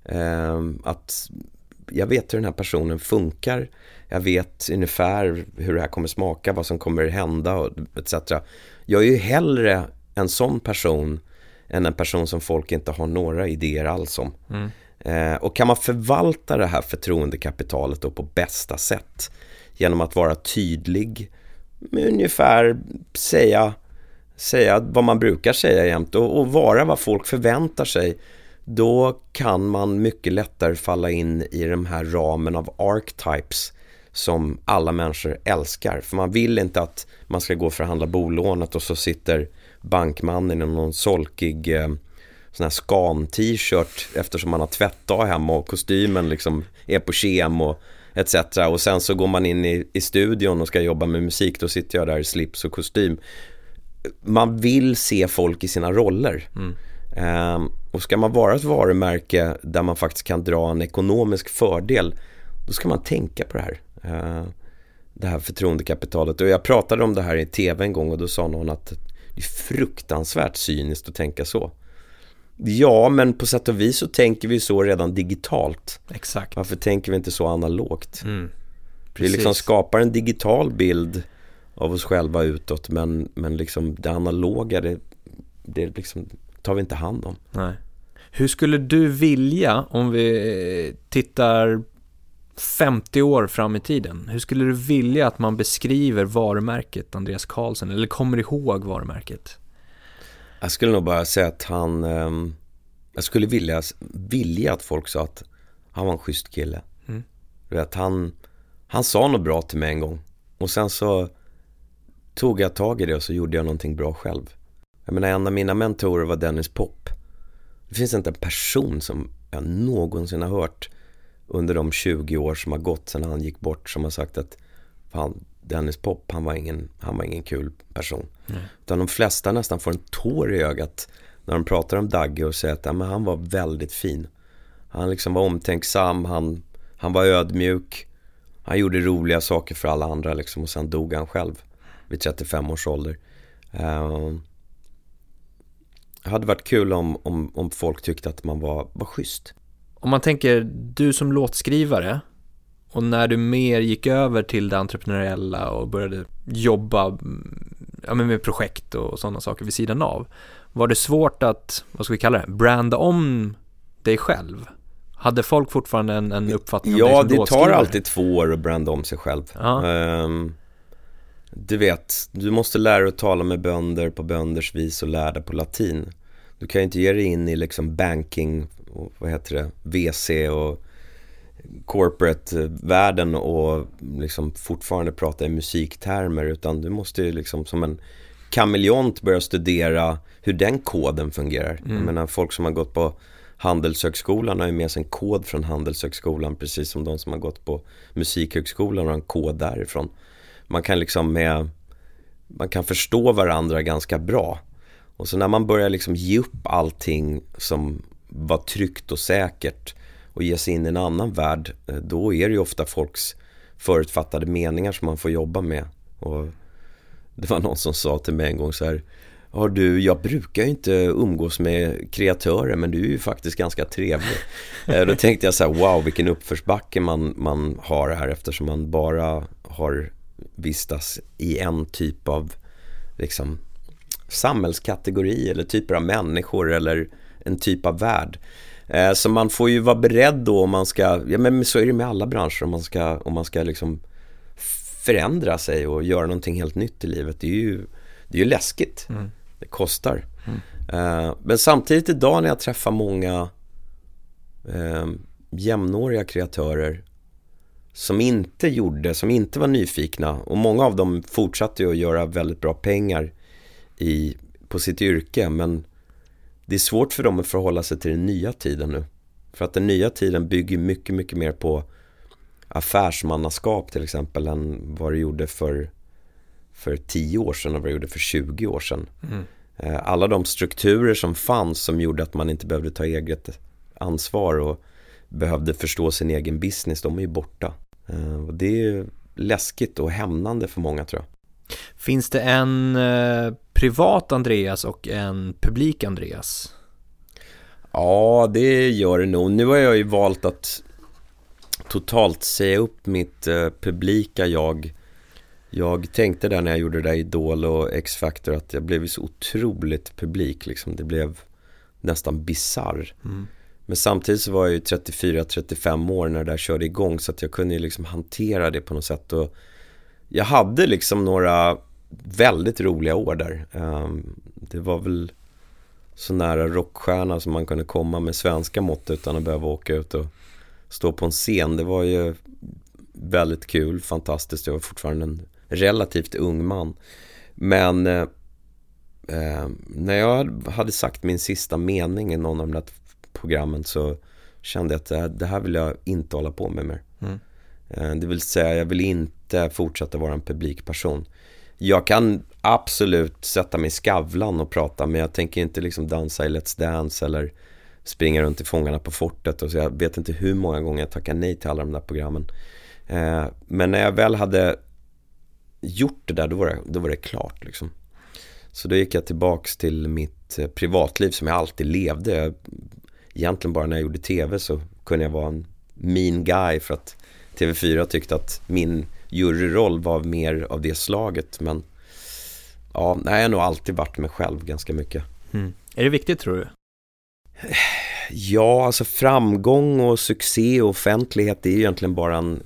eh, att jag vet hur den här personen funkar. Jag vet ungefär hur det här kommer smaka, vad som kommer hända och etc. Jag är ju hellre en sån person än en person som folk inte har några idéer alls om. Mm. Eh, och kan man förvalta det här förtroendekapitalet då på bästa sätt genom att vara tydlig ungefär säga, säga vad man brukar säga jämt och, och vara vad folk förväntar sig då kan man mycket lättare falla in i den här ramen av archetypes som alla människor älskar. För man vill inte att man ska gå och förhandla bolånet och så sitter bankmannen i någon solkig eh, sån här skan-t-shirt eftersom man har tvättdag hemma och kostymen liksom är på kem och etc. Och sen så går man in i, i studion och ska jobba med musik, då sitter jag där i slips och kostym. Man vill se folk i sina roller. Mm. Um, och ska man vara ett varumärke där man faktiskt kan dra en ekonomisk fördel, då ska man tänka på det här. Uh, det här förtroendekapitalet. Och jag pratade om det här i tv en gång och då sa någon att det är fruktansvärt cyniskt att tänka så. Ja, men på sätt och vis så tänker vi så redan digitalt.
Exakt.
Varför tänker vi inte så analogt? Mm. Vi liksom skapar en digital bild av oss själva utåt men, men liksom det analoga det, det liksom tar vi inte hand om.
Nej. Hur skulle du vilja, om vi tittar 50 år fram i tiden, hur skulle du vilja att man beskriver varumärket Andreas Karlsson eller kommer ihåg varumärket?
Jag skulle nog bara säga att han, eh, jag skulle vilja, vilja att folk sa att han var en schysst kille. Mm. Vet, han, han sa något bra till mig en gång och sen så tog jag tag i det och så gjorde jag någonting bra själv. Jag menar en av mina mentorer var Dennis Pop. Det finns inte en person som jag någonsin har hört under de 20 år som har gått sedan han gick bort som har sagt att fan, Dennis Pop, han var ingen, han var ingen kul person. Mm. Utan de flesta nästan får en tår i ögat när de pratar om Dagge och säger att ja, men han var väldigt fin. Han liksom var omtänksam, han, han var ödmjuk, han gjorde roliga saker för alla andra liksom och sen dog han själv vid 35 års ålder. Uh, det hade varit kul om, om, om folk tyckte att man var, var schysst.
Om man tänker, du som låtskrivare och när du mer gick över till det entreprenöriella och började jobba ja, med projekt och sådana saker vid sidan av. Var det svårt att, vad ska vi kalla det, branda om dig själv? Hade folk fortfarande en, en uppfattning om
ja,
dig som
Ja, det tar alltid två år att branda om sig själv. Ja. Um, du vet, du måste lära dig att tala med bönder på bönders vis och lära dig på latin. Du kan ju inte ge dig in i liksom banking och vad heter det, WC och corporate-världen och liksom fortfarande prata i musiktermer utan du måste ju liksom som en kameleont börja studera hur den koden fungerar. Mm. Jag menar folk som har gått på Handelshögskolan har ju med sig en kod från Handelshögskolan precis som de som har gått på Musikhögskolan har en kod därifrån. Man kan liksom med, man kan förstå varandra ganska bra. Och så när man börjar liksom ge upp allting som var tryggt och säkert och ge sig in i en annan värld, eh, då är det ju ofta folks förutfattade meningar som man får jobba med. Och det var någon som sa till mig en gång så här Ja du, jag brukar ju inte umgås med kreatörer men du är ju faktiskt ganska trevlig. Eh, då tänkte jag så här, wow vilken uppförsbacke man, man har här eftersom man bara har vistas i en typ av liksom, samhällskategori eller typer av människor eller en typ av värld. Eh, så man får ju vara beredd då om man ska, ja men så är det med alla branscher om man ska, om man ska liksom förändra sig och göra någonting helt nytt i livet. Det är ju, det är ju läskigt. Mm. Det kostar. Mm. Uh, men samtidigt idag när jag träffar många uh, jämnåriga kreatörer som inte gjorde, som inte var nyfikna och många av dem fortsatte ju att göra väldigt bra pengar i, på sitt yrke men det är svårt för dem att förhålla sig till den nya tiden nu. För att den nya tiden bygger mycket, mycket mer på affärsmannaskap till exempel än vad det gjorde för, för 10 år sedan och vad det gjorde för 20 år sedan. Mm. Eh, alla de strukturer som fanns som gjorde att man inte behövde ta eget ansvar och behövde förstå sin egen business, de är ju borta. Eh, och det är läskigt och hämnande för många tror jag.
Finns det en eh, privat Andreas och en publik Andreas?
Ja, det gör det nog. Nu har jag ju valt att totalt säga upp mitt eh, publika jag. Jag tänkte där när jag gjorde det där Idol och X-Factor att jag blev så otroligt publik liksom. Det blev nästan bizarr. Mm. Men samtidigt så var jag ju 34-35 år när det där körde igång så att jag kunde ju liksom hantera det på något sätt. Och jag hade liksom några väldigt roliga år där. Um, det var väl så nära rockstjärna som man kunde komma med svenska mått utan att behöva åka ut och stå på en scen. Det var ju väldigt kul, fantastiskt. Jag var fortfarande en relativt ung man. Men eh, eh, när jag hade sagt min sista mening i någon av de där programmen så kände jag att det här, det här vill jag inte hålla på med mer. Mm. Eh, det vill säga, jag vill inte fortsätta vara en publikperson. Jag kan absolut sätta mig i Skavlan och prata men jag tänker inte liksom dansa i Let's Dance eller springa runt i Fångarna på fortet och så jag vet inte hur många gånger jag tackar nej till alla de där programmen. Eh, men när jag väl hade gjort det där då var det, då var det klart liksom. Så då gick jag tillbaks till mitt eh, privatliv som jag alltid levde. Egentligen bara när jag gjorde tv så kunde jag vara en mean guy för att TV4 tyckte att min juryroll var mer av det slaget. Men ja, jag har nog alltid varit mig själv ganska mycket.
Mm. Är det viktigt tror du?
Ja, alltså framgång och succé och offentlighet det är egentligen bara en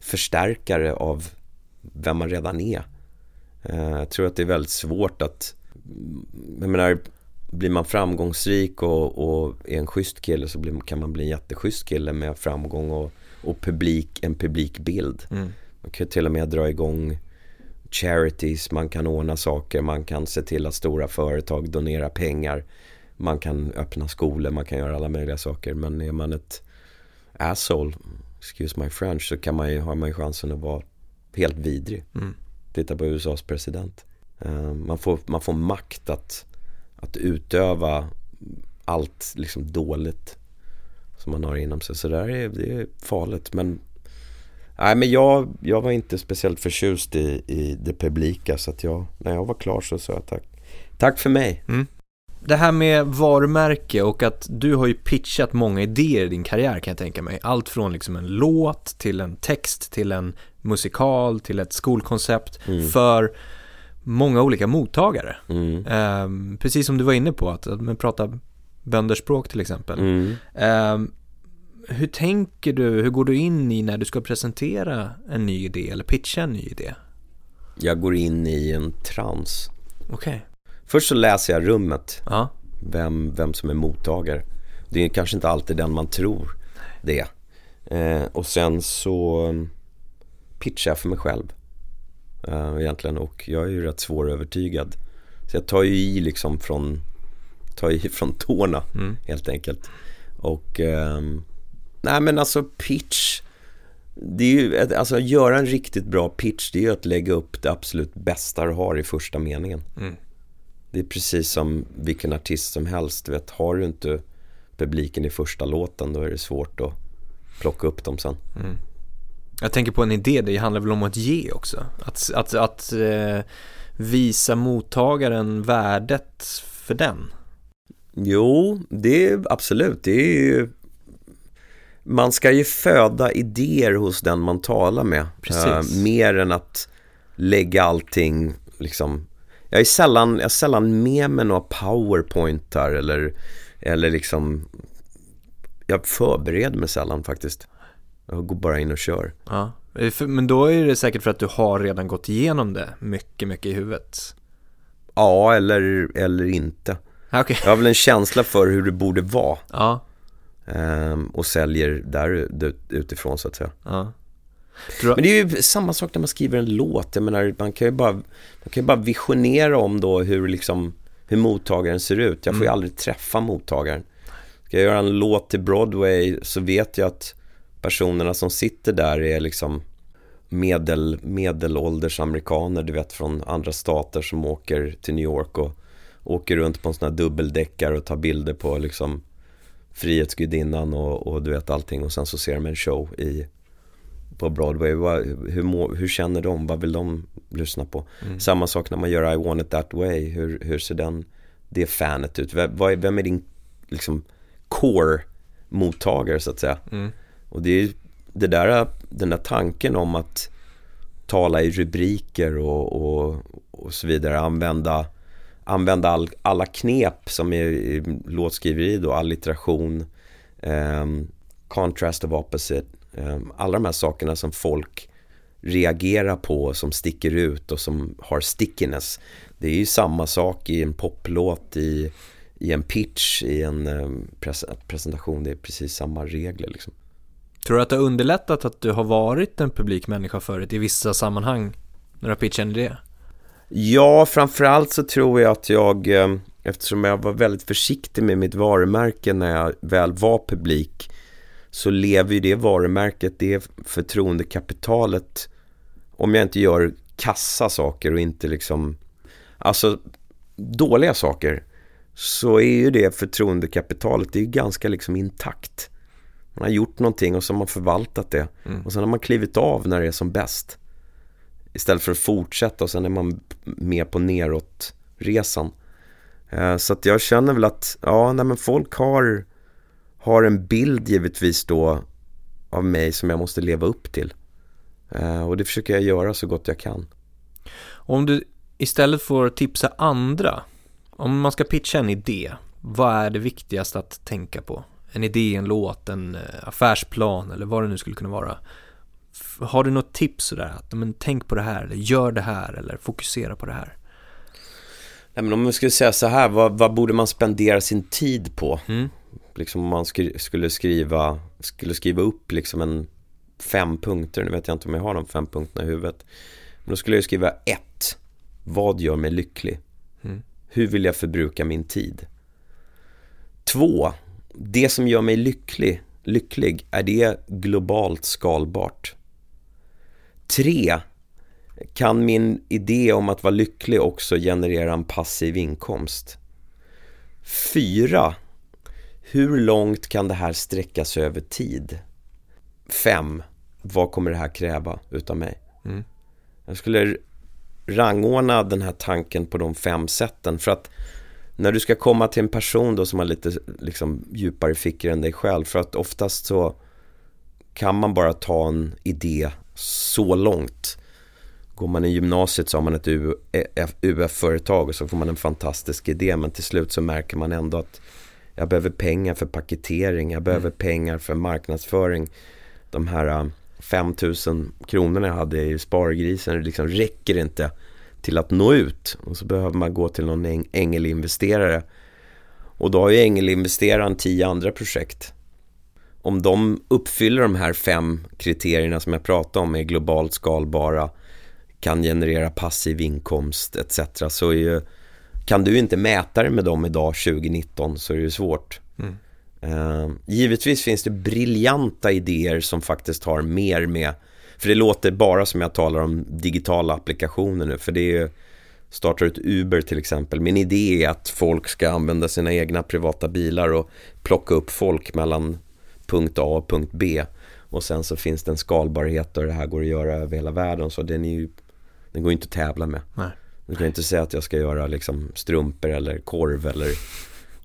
förstärkare av vem man redan är. Eh, jag tror att det är väldigt svårt att, jag menar, blir man framgångsrik och, och är en schysst kille så blir, kan man bli en jätteschysst kille med framgång och, och publik, en publikbild. Mm. Man kan till och med dra igång charities, man kan ordna saker, man kan se till att stora företag donerar pengar. Man kan öppna skolor, man kan göra alla möjliga saker. Men är man ett asshole, excuse my French, så kan man ju, har man ju chansen att vara helt vidrig. Mm. Titta på USAs president. Uh, man, får, man får makt att, att utöva allt liksom dåligt som man har inom sig. Så där är, det är farligt. Men, nej, men jag, jag var inte speciellt förtjust i, i det publika. Så att jag, när jag var klar så sa jag tack. Tack för mig. Mm.
Det här med varumärke och att du har ju pitchat många idéer i din karriär kan jag tänka mig. Allt från liksom en låt till en text till en musikal till ett skolkoncept mm. för många olika mottagare. Mm. Um, precis som du var inne på, att, att prata bönderspråk till exempel. Mm. Um, hur tänker du, hur går du in i när du ska presentera en ny idé eller pitcha en ny idé?
Jag går in i en trans.
Okej. Okay.
Först så läser jag rummet. Ja. Vem, vem som är mottagare. Det är kanske inte alltid den man tror det Eh, och sen så mm, pitchar jag för mig själv. Eh, egentligen och jag är ju rätt svårövertygad. Så jag tar ju i liksom från, tar i från tårna mm. helt enkelt. Och eh, nej men alltså pitch. Det är ju, alltså att göra en riktigt bra pitch det är ju att lägga upp det absolut bästa du har i första meningen. Mm. Det är precis som vilken artist som helst. Du vet, har du inte publiken i första låten då är det svårt att plocka upp dem sen. Mm.
Jag tänker på en idé, det handlar väl om att ge också. Att, att, att eh, visa mottagaren värdet för den.
Jo, det är absolut. Det är ju man ska ju föda idéer hos den man talar med. Uh, mer än att lägga allting liksom. Jag är sällan, jag är sällan med med några powerpointar eller, eller liksom. Jag förbereder mig sällan faktiskt. Jag går bara in och kör.
Ja. Men då är det säkert för att du har redan gått igenom det mycket, mycket i huvudet.
Ja, eller, eller inte. Okay. Jag har väl en känsla för hur det borde vara.
Ja.
Ehm, och säljer där utifrån så att säga. Ja. Men det är ju samma sak när man skriver en låt. Jag menar, man kan ju bara, man kan ju bara visionera om då hur, liksom, hur mottagaren ser ut. Jag får mm. ju aldrig träffa mottagaren. Ska jag göra en låt till Broadway så vet jag att personerna som sitter där är liksom medel, medelålders amerikaner, du vet från andra stater som åker till New York och åker runt på en sån här dubbeldäckare och tar bilder på liksom Frihetsgudinnan och, och du vet allting och sen så ser de en show i på Broadway. hur, må, hur känner de? Vad vill de lyssna på? Mm. Samma sak när man gör I want it that way. Hur, hur ser den, det fanet ut? Vem, vem är din liksom core mottagare så att säga? Mm. Och det är det där, den där tanken om att tala i rubriker och, och, och så vidare. Använda använda all, alla knep som är i låtskriveri då, allitteration, um, contrast of opposite, um, alla de här sakerna som folk reagerar på, som sticker ut och som har stickiness. Det är ju samma sak i en poplåt, i, i en pitch, i en um, pres presentation. Det är precis samma regler liksom.
Tror du att det har underlättat att du har varit en publikmänniska förut i vissa sammanhang när du har pitchat en idé?
Ja, framförallt så tror jag att jag, eh, eftersom jag var väldigt försiktig med mitt varumärke när jag väl var publik, så lever ju det varumärket, det förtroendekapitalet, om jag inte gör kassa saker och inte liksom, alltså dåliga saker, så är ju det förtroendekapitalet, det är ju ganska liksom intakt. Man har gjort någonting och så har man förvaltat det. Mm. Och sen har man klivit av när det är som bäst. Istället för att fortsätta och sen är man med på neråtresan. Eh, så att jag känner väl att, ja, nej men folk har, har en bild givetvis då av mig som jag måste leva upp till. Eh, och det försöker jag göra så gott jag kan.
Om du istället får tipsa andra, om man ska pitcha en idé, vad är det viktigaste att tänka på? En idé, en låt, en eh, affärsplan eller vad det nu skulle kunna vara. Har du något tips sådär? Att, men, tänk på det här, eller gör det här, eller fokusera på det här.
Nej, men om man skulle säga så här, vad, vad borde man spendera sin tid på? Mm. Liksom om man skri skulle skriva, skulle skriva upp liksom en fem punkter, nu vet jag inte om jag har de fem punkterna i huvudet. Men då skulle jag skriva ett, vad gör mig lycklig? Mm. Hur vill jag förbruka min tid? Två, det som gör mig lycklig, lycklig, är det globalt skalbart? Tre, kan min idé om att vara lycklig också generera en passiv inkomst? Fyra, hur långt kan det här sträcka sig över tid? Fem, vad kommer det här kräva utav mig? Mm. Jag skulle rangordna den här tanken på de fem sätten för att när du ska komma till en person då som har lite liksom, djupare fickor än dig själv för att oftast så kan man bara ta en idé så långt. Går man i gymnasiet så har man ett UF-företag och så får man en fantastisk idé men till slut så märker man ändå att jag behöver pengar för paketering, jag behöver mm. pengar för marknadsföring. De här 5000 äh, kronorna jag hade i spargrisen liksom räcker inte till att nå ut. Och så behöver man gå till någon ängelinvesterare. Och då har ju ängelinvesteraren tio andra projekt. Om de uppfyller de här fem kriterierna som jag pratade om, är globalt skalbara, kan generera passiv inkomst etc. Så är ju, kan du inte mäta det med dem idag 2019 så är det ju svårt. Mm. Uh, givetvis finns det briljanta idéer som faktiskt har mer med, för det låter bara som jag talar om digitala applikationer nu, för det är ju startar ett Uber till exempel. Min idé är att folk ska använda sina egna privata bilar och plocka upp folk mellan punkt A och punkt B. Och sen så finns det en skalbarhet och det här går att göra över hela världen. Så den, är ju, den går inte att tävla med. Nej. Du kan inte säga att jag ska göra liksom strumpor eller korv eller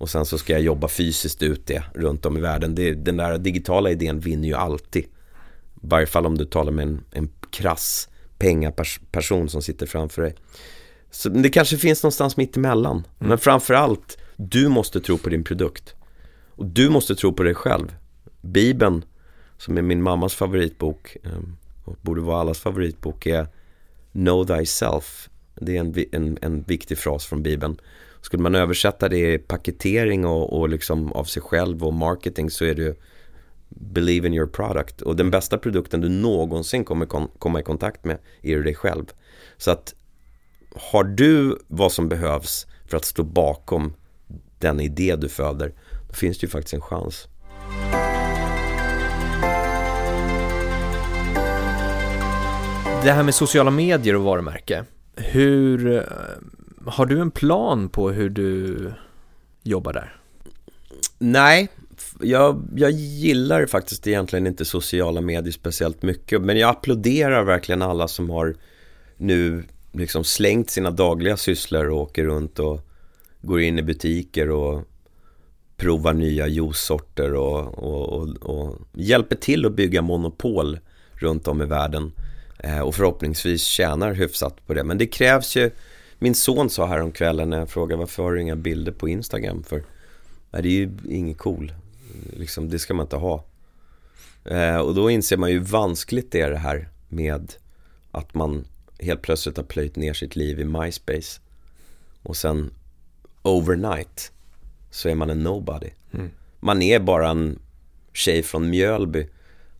och sen så ska jag jobba fysiskt ut det runt om i världen. Det, den där digitala idén vinner ju alltid. I varje fall om du talar med en, en krass pengaperson som sitter framför dig. Så det kanske finns någonstans mitt emellan. Mm. Men framförallt, du måste tro på din produkt. Och du måste tro på dig själv. Bibeln, som är min mammas favoritbok ehm, och borde vara allas favoritbok, är Know thyself. Det är en, en, en viktig fras från Bibeln. Skulle man översätta det i paketering och, och liksom av sig själv och marketing så är det Believe in your product. Och den bästa produkten du någonsin kommer kon komma i kontakt med är du dig själv. Så att har du vad som behövs för att stå bakom den idé du föder, då finns det ju faktiskt en chans.
Det här med sociala medier och varumärke. Hur, eh, har du en plan på hur du jobbar där?
Nej, jag, jag gillar faktiskt egentligen inte sociala medier speciellt mycket. Men jag applåderar verkligen alla som har nu liksom slängt sina dagliga sysslor och åker runt och går in i butiker och provar nya juicesorter och, och, och, och, hjälper till att bygga monopol runt om i världen. Eh, och förhoppningsvis tjänar hyfsat på det. Men det krävs ju, min son sa häromkvällen när jag frågade varför har du inga bilder på Instagram? För nej, det är ju inget cool, liksom, det ska man inte ha. Eh, och då inser man ju hur vanskligt det är det här med att man helt plötsligt har plöjt ner sitt liv i MySpace. Och sen overnight så är man en nobody. Mm. Man är bara en tjej från Mjölby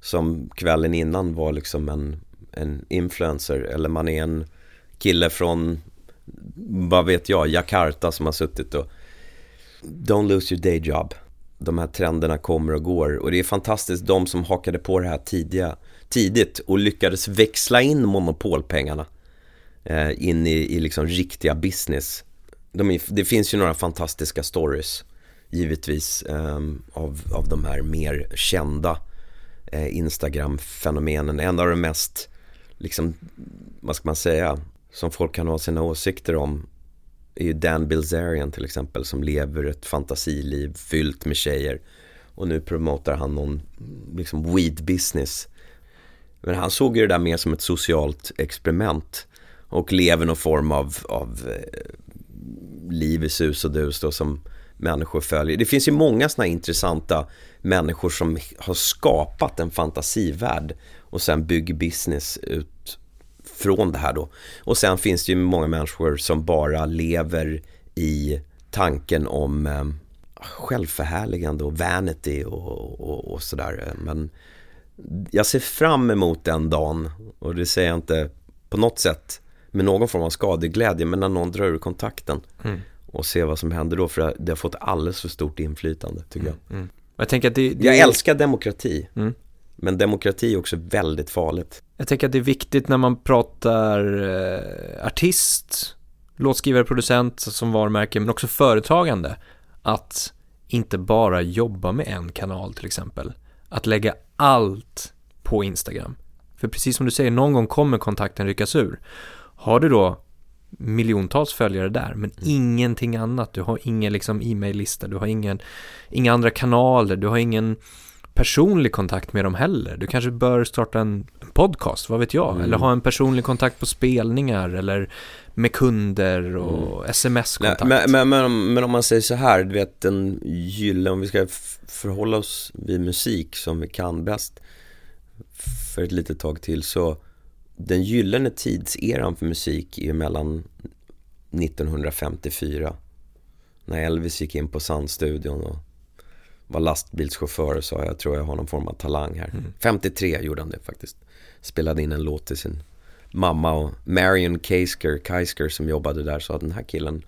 som kvällen innan var liksom en, en influencer. Eller man är en kille från, vad vet jag, Jakarta som har suttit och Don't lose your day job. De här trenderna kommer och går och det är fantastiskt de som hakade på det här tidiga tidigt och lyckades växla in monopolpengarna eh, in i, i liksom riktiga business. De är, det finns ju några fantastiska stories givetvis eh, av, av de här mer kända eh, Instagram-fenomenen. En av de mest, liksom, vad ska man säga, som folk kan ha sina åsikter om är ju Dan Bilzerian till exempel som lever ett fantasiliv fyllt med tjejer. Och nu promotar han någon liksom weed business men han såg ju det där mer som ett socialt experiment och lever någon form av, av eh, liv i sus och dus då som människor följer. Det finns ju många sådana intressanta människor som har skapat en fantasivärld och sen bygger business ut från det här då. Och sen finns det ju många människor som bara lever i tanken om eh, självförhärligande och vanity och, och, och sådär. Men jag ser fram emot den dagen och det säger jag inte på något sätt med någon form av skadeglädje men när någon drar ur kontakten mm. och ser vad som händer då för det har fått alldeles för stort inflytande tycker jag. Mm. mm.
Jag, tänker att det, det...
jag älskar demokrati mm. Men demokrati är också väldigt farligt.
Jag tänker att det är viktigt när man pratar eh, artist, låtskrivare, producent som varumärke men också företagande att inte bara jobba med en kanal till exempel att lägga allt på Instagram. För precis som du säger, någon gång kommer kontakten ryckas ur. Har du då miljontals följare där, men mm. ingenting annat. Du har ingen liksom e-mail-lista, du har ingen, inga andra kanaler, du har ingen personlig kontakt med dem heller. Du kanske bör starta en podcast, vad vet jag? Mm. Eller ha en personlig kontakt på spelningar eller med kunder och mm. sms-kontakt.
Men, men, men, men, om man säger så här, du vet den gyllene, om vi ska förhålla oss vid musik som vi kan bäst för ett litet tag till så den gyllene tidseran för musik är mellan 1954 när Elvis gick in på Sandstudion och var lastbilschaufför och sa jag tror jag har någon form av talang här.
Mm.
53 gjorde han det faktiskt. Spelade in en låt till sin mamma och Marion Keisker, Keisker som jobbade där sa att den här killen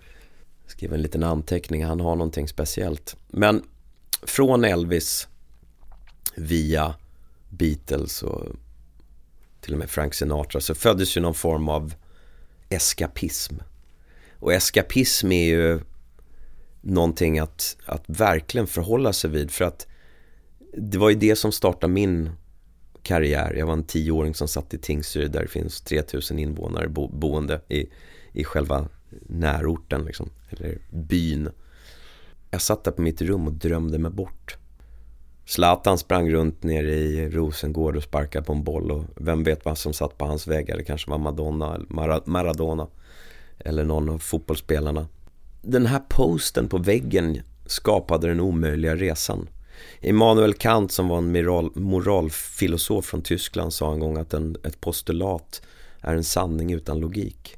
skrev en liten anteckning, han har någonting speciellt. Men från Elvis via Beatles och till och med Frank Sinatra så föddes ju någon form av eskapism. Och eskapism är ju någonting att, att verkligen förhålla sig vid för att det var ju det som startade min karriär. Jag var en tioåring som satt i Tingsryd där det finns 3000 invånare bo, boende i, i själva närorten liksom, eller byn. Jag satt där på mitt rum och drömde mig bort. Zlatan sprang runt nere i Rosengård och sparkade på en boll och vem vet vad som satt på hans väggar. Det kanske var Madonna eller Maradona eller någon av fotbollsspelarna. Den här posten på väggen skapade den omöjliga resan. Immanuel Kant som var en moral, moralfilosof från Tyskland sa en gång att en, ett postulat är en sanning utan logik.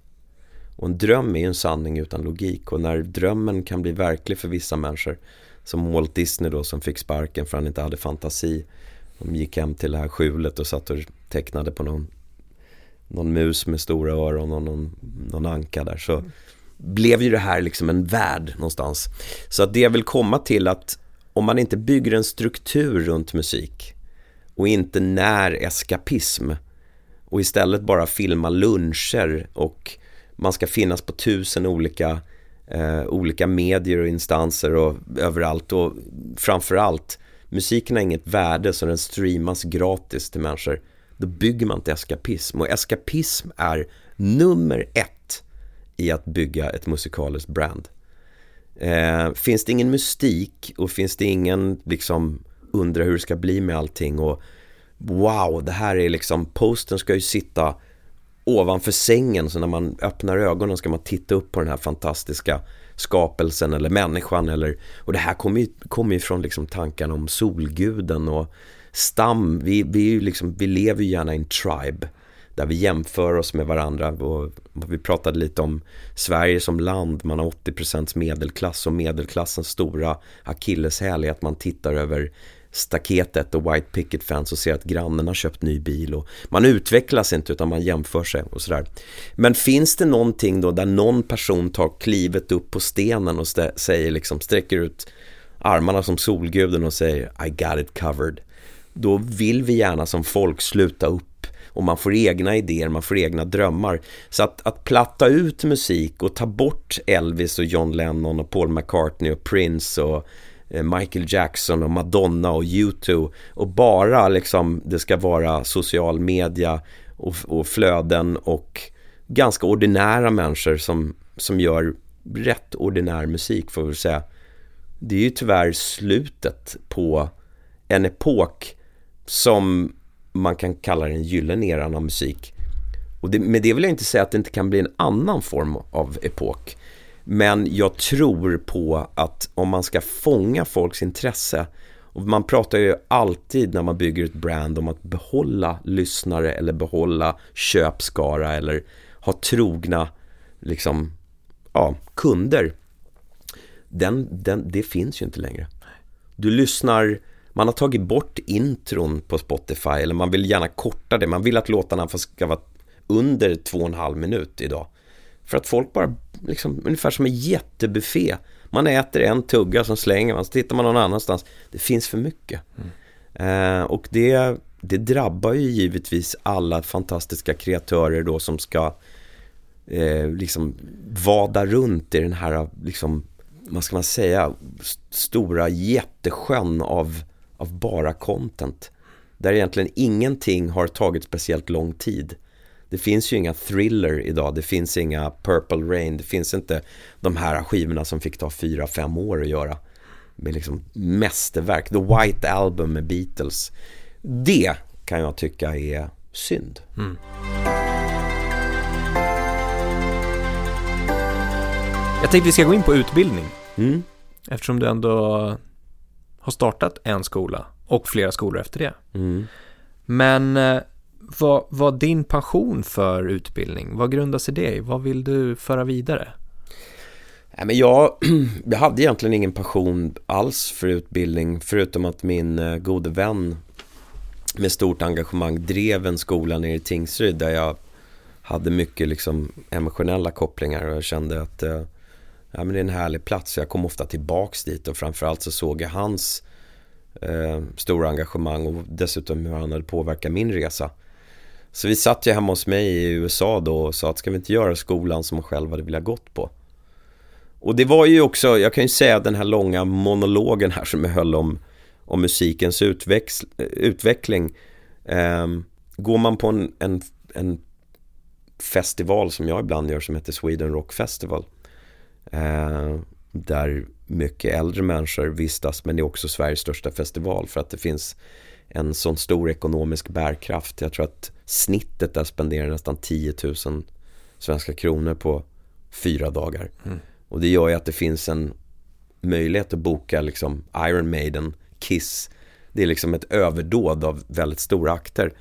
Och en dröm är en sanning utan logik och när drömmen kan bli verklig för vissa människor som Walt Disney då som fick sparken för han inte hade fantasi. De gick hem till det här skjulet och satt och tecknade på någon, någon mus med stora öron och någon, någon anka där. Så blev ju det här liksom en värld någonstans. Så att det jag vill komma till att om man inte bygger en struktur runt musik och inte när eskapism och istället bara filma luncher och man ska finnas på tusen olika eh, olika medier och instanser och överallt och framförallt musiken har inget värde så den streamas gratis till människor. Då bygger man inte eskapism och eskapism är nummer ett i att bygga ett musikaliskt brand. Eh, finns det ingen mystik och finns det ingen liksom undra hur det ska bli med allting och wow, det här är liksom, posten ska ju sitta ovanför sängen så när man öppnar ögonen ska man titta upp på den här fantastiska skapelsen eller människan eller och det här kommer ju, kommer ju från liksom tankarna om solguden och stam, vi, vi, liksom, vi lever ju gärna i en tribe där vi jämför oss med varandra och vi pratade lite om Sverige som land, man har 80% medelklass och medelklassens stora akilleshäl är att man tittar över staketet och White Picket fans och ser att grannen har köpt ny bil och man utvecklas inte utan man jämför sig och sådär. Men finns det någonting då där någon person tar klivet upp på stenen och säger liksom sträcker ut armarna som solguden och säger I got it covered. Då vill vi gärna som folk sluta upp och man får egna idéer, man får egna drömmar. Så att, att platta ut musik och ta bort Elvis och John Lennon och Paul McCartney och Prince och eh, Michael Jackson och Madonna och U2 och bara liksom det ska vara social media och, och flöden och ganska ordinära människor som, som gör rätt ordinär musik får vi säga. Det är ju tyvärr slutet på en epok som man kan kalla den gyllene eran av musik. Och det, med det vill jag inte säga att det inte kan bli en annan form av epok. Men jag tror på att om man ska fånga folks intresse och man pratar ju alltid när man bygger ett brand om att behålla lyssnare eller behålla köpskara eller ha trogna liksom, ja, kunder. Den, den, det finns ju inte längre. Du lyssnar, man har tagit bort intron på Spotify eller man vill gärna korta det. Man vill att låtarna ska vara under två och en halv minut idag. För att folk bara, liksom, ungefär som en jättebuffé. Man äter en tugga, som slänger man, så tittar man någon annanstans. Det finns för mycket. Mm. Eh, och det, det drabbar ju givetvis alla fantastiska kreatörer då som ska eh, liksom vada runt i den här, liksom, vad ska man säga, stora jättesjön av, av bara content. Där egentligen ingenting har tagit speciellt lång tid. Det finns ju inga thriller idag, det finns inga Purple Rain, det finns inte de här skivorna som fick ta fyra fem år att göra. Med liksom mästerverk, The White Album med Beatles. Det kan jag tycka är synd. Mm.
Jag tänkte vi ska gå in på utbildning. Mm. Eftersom du ändå har startat en skola och flera skolor efter det. Mm. Men eh, vad, vad din passion för utbildning, vad grundar sig det i? Vad vill du föra vidare?
Nej, men jag, jag hade egentligen ingen passion alls för utbildning förutom att min eh, gode vän med stort engagemang drev en skola nere i Tingsryd där jag hade mycket liksom emotionella kopplingar och jag kände att eh, ja, men det är en härlig plats. Jag kom ofta tillbaks dit och framförallt så såg jag hans eh, stora engagemang och dessutom hur han hade påverkat min resa. Så vi satt ju hemma hos mig i USA då och sa att ska vi inte göra skolan som man själv hade velat gått på. Och det var ju också, jag kan ju säga den här långa monologen här som jag höll om, om musikens utveckling. Eh, går man på en, en, en, festival som jag ibland gör som heter Sweden Rock Festival. Eh, där mycket äldre människor vistas men det är också Sveriges största festival för att det finns en sån stor ekonomisk bärkraft. Jag tror att snittet där spenderar nästan 10 000 svenska kronor på fyra dagar. Mm. Och det gör ju att det finns en möjlighet att boka liksom Iron Maiden, Kiss. Det är liksom ett överdåd av väldigt stora akter.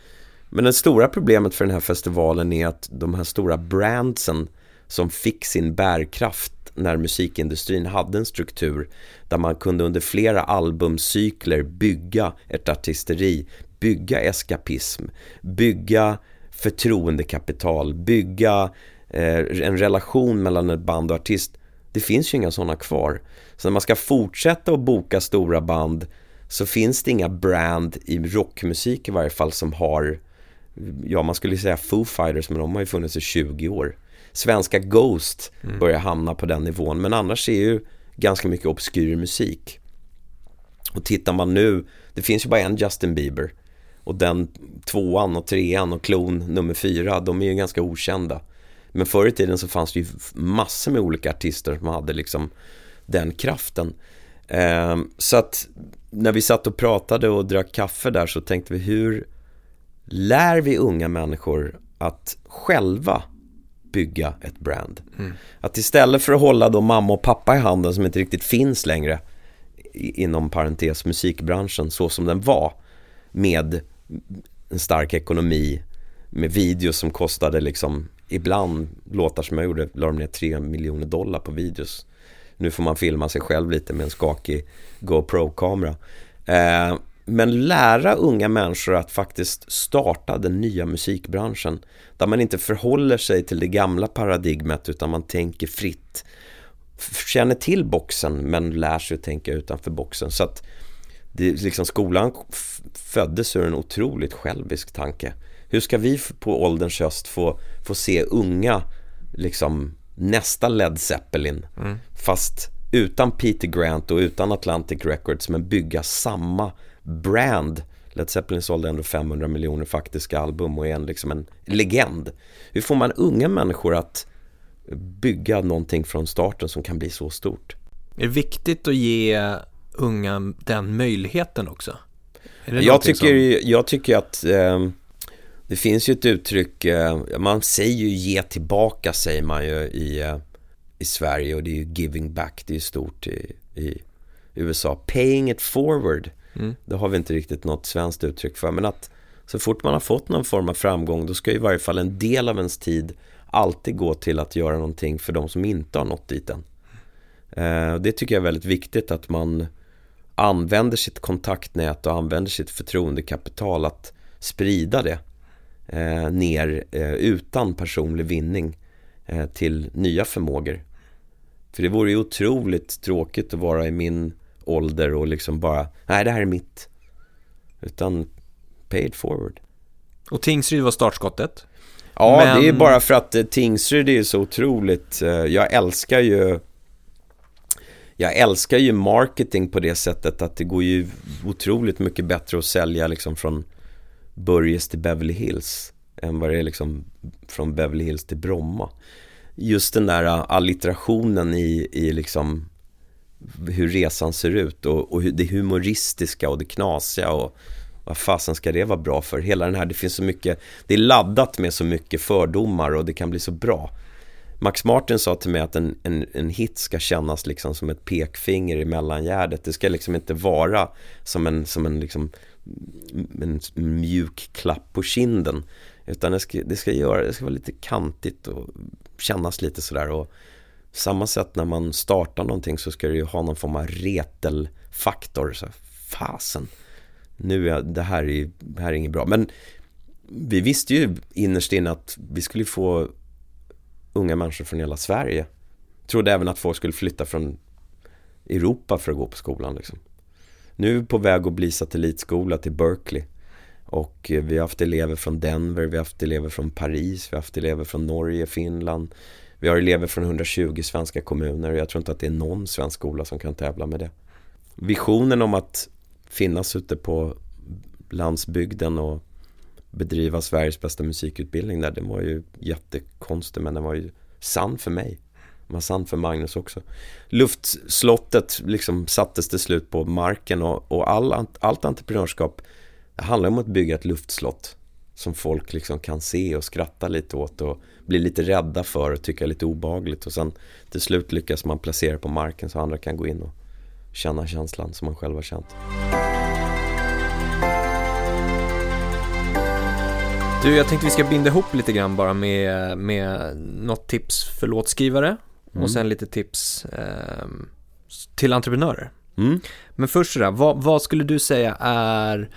Men det stora problemet för den här festivalen är att de här stora brandsen som fick sin bärkraft när musikindustrin hade en struktur där man kunde under flera albumcykler bygga ett artisteri, bygga eskapism, bygga förtroendekapital, bygga eh, en relation mellan ett band och artist. Det finns ju inga sådana kvar. Så när man ska fortsätta att boka stora band så finns det inga brand i rockmusik i varje fall som har Ja, man skulle säga Foo Fighters, men de har ju funnits i 20 år svenska Ghost mm. börjar hamna på den nivån. Men annars är ju ganska mycket obskyr musik. Och tittar man nu, det finns ju bara en Justin Bieber. Och den tvåan och trean och klon nummer fyra, de är ju ganska okända. Men förr i tiden så fanns det ju massor med olika artister som hade liksom den kraften. Eh, så att när vi satt och pratade och drack kaffe där så tänkte vi hur lär vi unga människor att själva bygga ett brand. Mm. Att istället för att hålla då mamma och pappa i handen som inte riktigt finns längre inom parentes musikbranschen så som den var med en stark ekonomi med videos som kostade liksom ibland låtar som jag gjorde la de ner 3 miljoner dollar på videos. Nu får man filma sig själv lite med en skakig GoPro-kamera. Eh, men lära unga människor att faktiskt starta den nya musikbranschen. Där man inte förhåller sig till det gamla paradigmet utan man tänker fritt. Känner till boxen men lär sig att tänka utanför boxen. Så att det, liksom skolan föddes ur en otroligt självisk tanke. Hur ska vi på ålderns höst få, få se unga, liksom nästa Led Zeppelin, mm. fast utan Peter Grant och utan Atlantic Records men bygga samma brand. Led Zeppelin sålde ändå 500 miljoner faktiska album och är en, liksom en legend. Hur får man unga människor att bygga någonting från starten som kan bli så stort?
Är det viktigt att ge unga den möjligheten också?
Jag tycker, som... jag tycker att eh, det finns ju ett uttryck, eh, man säger ju ge tillbaka säger man ju i, eh, i Sverige och det är ju giving back, det är ju stort i, i USA. Paying it forward Mm. Det har vi inte riktigt något svenskt uttryck för. Men att så fort man har fått någon form av framgång då ska i varje fall en del av ens tid alltid gå till att göra någonting för de som inte har nått dit än. Eh, det tycker jag är väldigt viktigt att man använder sitt kontaktnät och använder sitt förtroendekapital att sprida det eh, ner eh, utan personlig vinning eh, till nya förmågor. För det vore ju otroligt tråkigt att vara i min ålder och liksom bara, nej det här är mitt. Utan pay it forward.
Och Tingsryd var startskottet?
Ja, Men... det är bara för att eh, Tingsryd är så otroligt, eh, jag älskar ju jag älskar ju marketing på det sättet att det går ju otroligt mycket bättre att sälja liksom från Börjes till Beverly Hills än vad det är liksom från Beverly Hills till Bromma. Just den där eh, allitterationen i, i liksom hur resan ser ut och, och det humoristiska och det knasiga och vad fasen ska det vara bra för? Hela den här, det finns så mycket, det är laddat med så mycket fördomar och det kan bli så bra. Max Martin sa till mig att en, en, en hit ska kännas liksom som ett pekfinger i mellangärdet. Det ska liksom inte vara som en, som en, liksom, en mjuk klapp på kinden. Utan det ska, det ska, göra, det ska vara lite kantigt och kännas lite sådär. Och samma sätt när man startar någonting så ska det ju ha någon form av retelfaktor. Så fasen, nu är det här, är, det här är inget bra. Men vi visste ju innerst inne att vi skulle få unga människor från hela Sverige. Trodde även att folk skulle flytta från Europa för att gå på skolan. Liksom. Nu är vi på väg att bli satellitskola till Berkeley. Och eh, vi har haft elever från Denver, vi har haft elever från Paris, vi har haft elever från Norge, Finland. Vi har elever från 120 svenska kommuner och jag tror inte att det är någon svensk skola som kan tävla med det. Visionen om att finnas ute på landsbygden och bedriva Sveriges bästa musikutbildning där, den var ju jättekonstig men den var ju sann för mig. Den var sann för Magnus också. Luftslottet liksom sattes till slut på marken och, och all, allt entreprenörskap handlar om att bygga ett luftslott som folk liksom kan se och skratta lite åt och bli lite rädda för och tycka är lite obagligt och sen till slut lyckas man placera på marken så andra kan gå in och känna känslan som man själv har känt.
Du, jag tänkte vi ska binda ihop lite grann bara med, med något tips för låtskrivare mm. och sen lite tips eh, till entreprenörer. Mm. Men först sådär, vad, vad skulle du säga är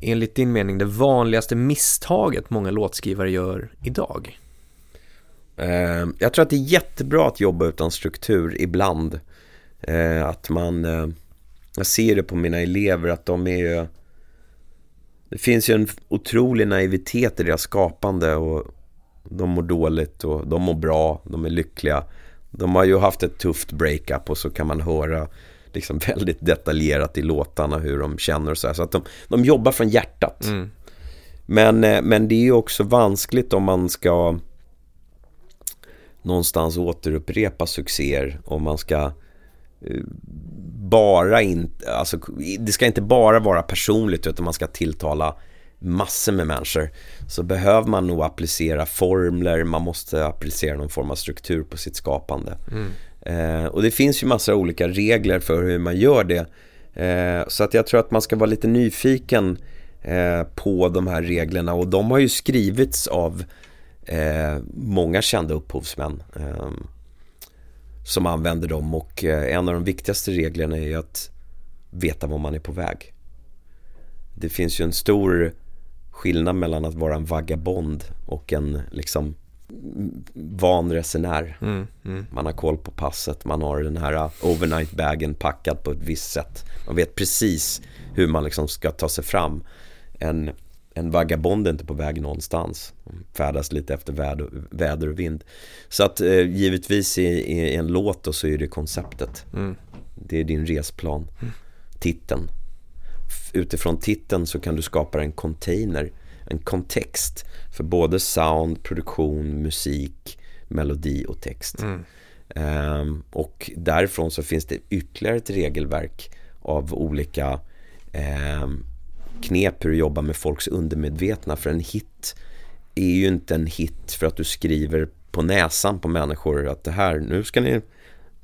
enligt din mening det vanligaste misstaget många låtskrivare gör idag?
Eh, jag tror att det är jättebra att jobba utan struktur ibland. Eh, att man, eh, jag ser det på mina elever att de är ju det finns ju en otrolig naivitet i deras skapande och de mår dåligt och de mår bra, de är lyckliga. De har ju haft ett tufft breakup och så kan man höra liksom väldigt detaljerat i låtarna hur de känner och så här. Så att de, de jobbar från hjärtat. Mm. Men, eh, men det är ju också vanskligt om man ska någonstans återupprepa succéer. Om man ska eh, bara inte, alltså det ska inte bara vara personligt utan man ska tilltala massor med människor. Så behöver man nog applicera formler, man måste applicera någon form av struktur på sitt skapande. Mm. Eh, och det finns ju massor av olika regler för hur man gör det. Eh, så att jag tror att man ska vara lite nyfiken eh, på de här reglerna och de har ju skrivits av eh, många kända upphovsmän eh, som använder dem och eh, en av de viktigaste reglerna är att veta var man är på väg. Det finns ju en stor skillnad mellan att vara en vagabond och en liksom van resenär. Mm, mm. Man har koll på passet, man har den här uh, overnight-bagen packad på ett visst sätt. Man vet precis hur man liksom ska ta sig fram. En, en vagabond är inte på väg någonstans. Färdas lite efter väder, väder och vind. Så att eh, givetvis i, i, en låt då så är det konceptet. Mm. Det är din resplan. Mm. Titeln. Utifrån titeln så kan du skapa en container en kontext för både sound, produktion, musik, melodi och text. Mm. Um, och därifrån så finns det ytterligare ett regelverk av olika um, knep hur du jobbar med folks undermedvetna. För en hit är ju inte en hit för att du skriver på näsan på människor att det här, nu ska ni,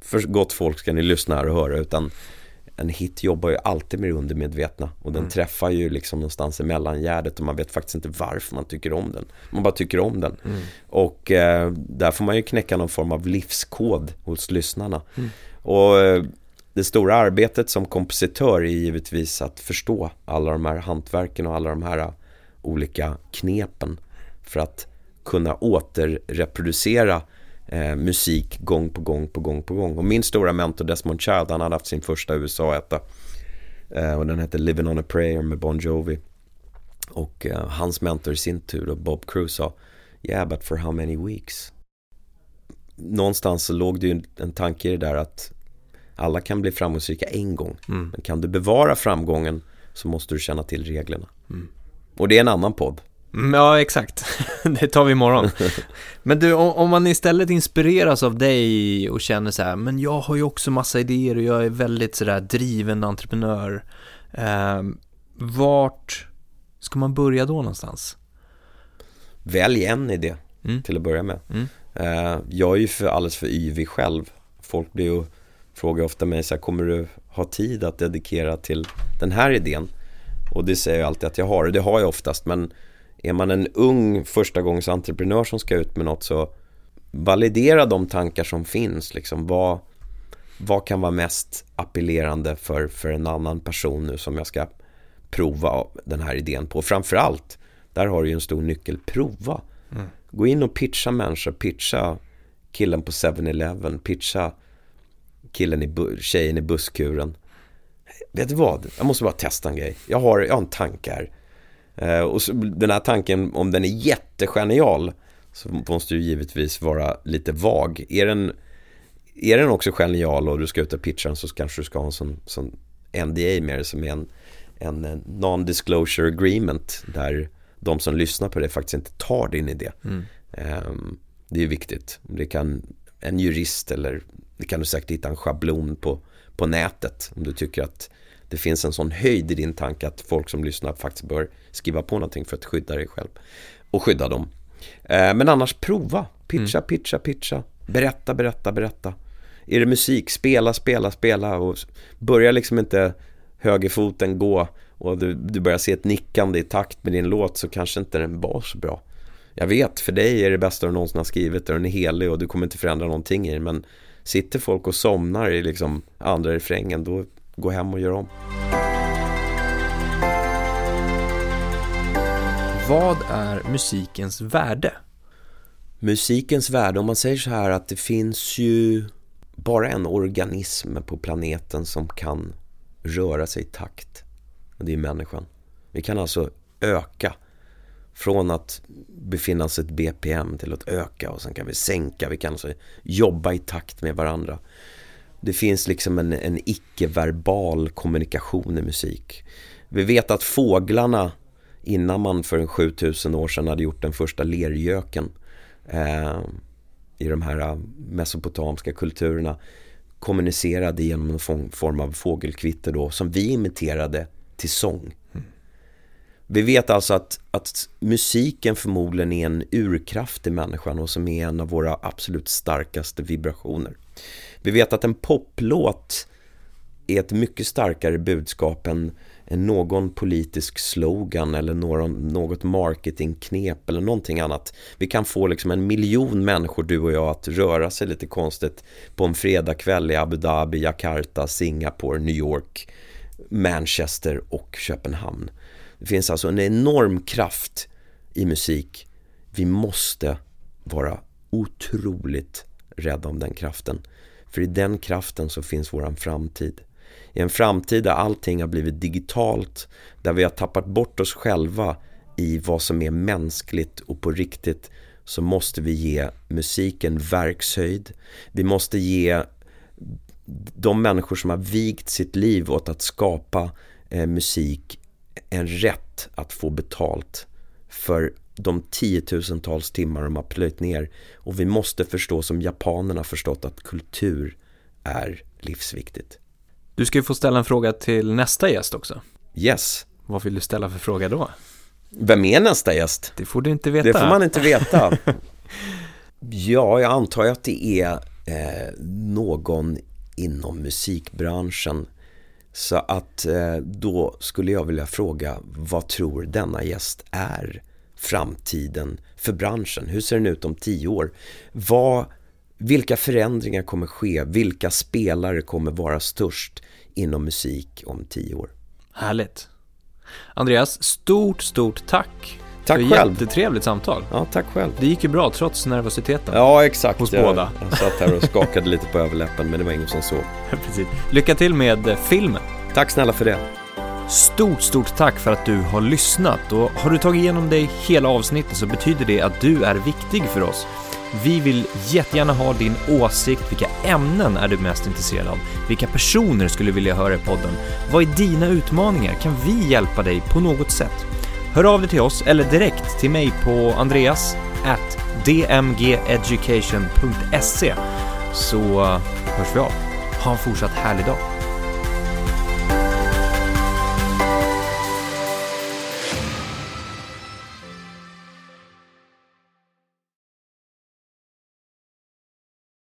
för gott folk ska ni lyssna här och höra, utan en hit jobbar ju alltid med det undermedvetna och den mm. träffar ju liksom någonstans i mellangärdet och man vet faktiskt inte varför man tycker om den. Man bara tycker om den. Mm. Och eh, där får man ju knäcka någon form av livskod hos lyssnarna. Mm. Och eh, det stora arbetet som kompositör är givetvis att förstå alla de här hantverken och alla de här äh, olika knepen för att kunna återreproducera eh, musik gång på gång på gång på gång. Och min stora mentor Desmond Child, han hade haft sin första USA-etta. Eh, och den hette Living on a prayer med Bon Jovi. Och eh, hans mentor i sin tur, då, Bob Cruz sa Yeah, but for how many weeks? Någonstans så låg det ju en tanke i det där att alla kan bli framgångsrika en gång. Mm. Men kan du bevara framgången så måste du känna till reglerna. Mm. Och det är en annan podd.
Mm, ja, exakt. Det tar vi imorgon. Men du, om man istället inspireras av dig och känner så här, men jag har ju också massa idéer och jag är väldigt sådär driven entreprenör. Eh, vart ska man börja då någonstans?
Välj en idé mm. till att börja med. Mm. Eh, jag är ju för, alldeles för yvig själv. Folk blir ju, frågar ofta mig så här, kommer du ha tid att dedikera till den här idén? Och det säger jag alltid att jag har, och det har jag oftast, men är man en ung första gångs entreprenör som ska ut med något så validera de tankar som finns. Liksom, vad, vad kan vara mest appellerande för, för en annan person nu som jag ska prova den här idén på. Framförallt, där har du ju en stor nyckel, prova. Mm. Gå in och pitcha människor, pitcha killen på 7-Eleven, pitcha killen i tjejen i busskuren. Vet du vad? Jag måste bara testa en grej. Jag har, jag har en tanke här. Eh, och så, den här tanken, om den är jättegenial, så måste du givetvis vara lite vag. Är den, är den också genial och du ska ut och pitcha den så kanske du ska ha en sån, sån NDA med det som är en, en non-disclosure agreement där de som lyssnar på det faktiskt inte tar din idé. Mm. Um, det är viktigt. Det kan en jurist eller det kan du säkert hitta en schablon på, på nätet om du tycker att det finns en sån höjd i din tanke att folk som lyssnar faktiskt bör skriva på någonting för att skydda dig själv och skydda dem. Eh, men annars prova, pitcha, mm. pitcha, pitcha, berätta, berätta, berätta. Är det musik, spela, spela, spela och börja liksom inte högerfoten gå och du, du börjar se ett nickande i takt med din låt så kanske inte den var så bra. Jag vet, för dig är det bästa du någonsin har skrivit och den är helig och du kommer inte förändra någonting i den men sitter folk och somnar i liksom andra refrängen då gå hem och gör om.
Vad är musikens värde?
Musikens värde, om man säger så här att det finns ju bara en organism på planeten som kan röra sig i takt. Och det är människan. Vi kan alltså öka från att befinna sig ett BPM till att öka och sen kan vi sänka. Vi kan alltså jobba i takt med varandra. Det finns liksom en, en icke-verbal kommunikation i musik. Vi vet att fåglarna innan man för en 7000 år sedan hade gjort den första lergöken eh, i de här eh, mesopotamiska kulturerna kommunicerade genom en form av fågelkvitter då som vi imiterade till sång. Mm. Vi vet alltså att, att musiken förmodligen är en urkraft i människan och som är en av våra absolut starkaste vibrationer. Vi vet att en poplåt är ett mycket starkare budskap än, än någon politisk slogan eller någon, något marketingknep eller någonting annat. Vi kan få liksom en miljon människor, du och jag, att röra sig lite konstigt på en fredagkväll i Abu Dhabi, Jakarta, Singapore, New York, Manchester och Köpenhamn. Det finns alltså en enorm kraft i musik. Vi måste vara otroligt rädda om den kraften. För i den kraften så finns våran framtid. I en framtid där allting har blivit digitalt, där vi har tappat bort oss själva i vad som är mänskligt och på riktigt så måste vi ge musiken verkshöjd. Vi måste ge de människor som har vigt sitt liv åt att skapa eh, musik en rätt att få betalt för de tiotusentals timmar de har plöjt ner. Och vi måste förstå som japanerna förstått att kultur är livsviktigt.
Du ska ju få ställa en fråga till nästa gäst också.
Yes.
Vad vill du ställa för fråga då?
Vem är nästa gäst?
Det får du inte veta.
Det får man inte veta. ja, jag antar att det är eh, någon inom musikbranschen. Så att eh, då skulle jag vilja fråga, vad tror denna gäst är framtiden för branschen? Hur ser den ut om tio år? Vad, vilka förändringar kommer ske? Vilka spelare kommer vara störst inom musik om tio år?
Härligt. Andreas, stort, stort tack.
Tack
för
själv.
Jättetrevligt samtal.
Ja, tack själv.
Det gick ju bra trots nervositeten.
Ja, exakt.
Hos jag, båda.
Jag satt här och skakade lite på överläppen, men det var ingen som såg.
Precis. Lycka till med filmen.
Tack snälla för det.
Stort, stort tack för att du har lyssnat och har du tagit igenom dig hela avsnittet så betyder det att du är viktig för oss. Vi vill jättegärna ha din åsikt. Vilka ämnen är du mest intresserad av? Vilka personer skulle du vilja höra i podden? Vad är dina utmaningar? Kan vi hjälpa dig på något sätt? Hör av dig till oss eller direkt till mig på andreas at dmgeducation.se så hörs vi av. Ha en fortsatt härlig dag.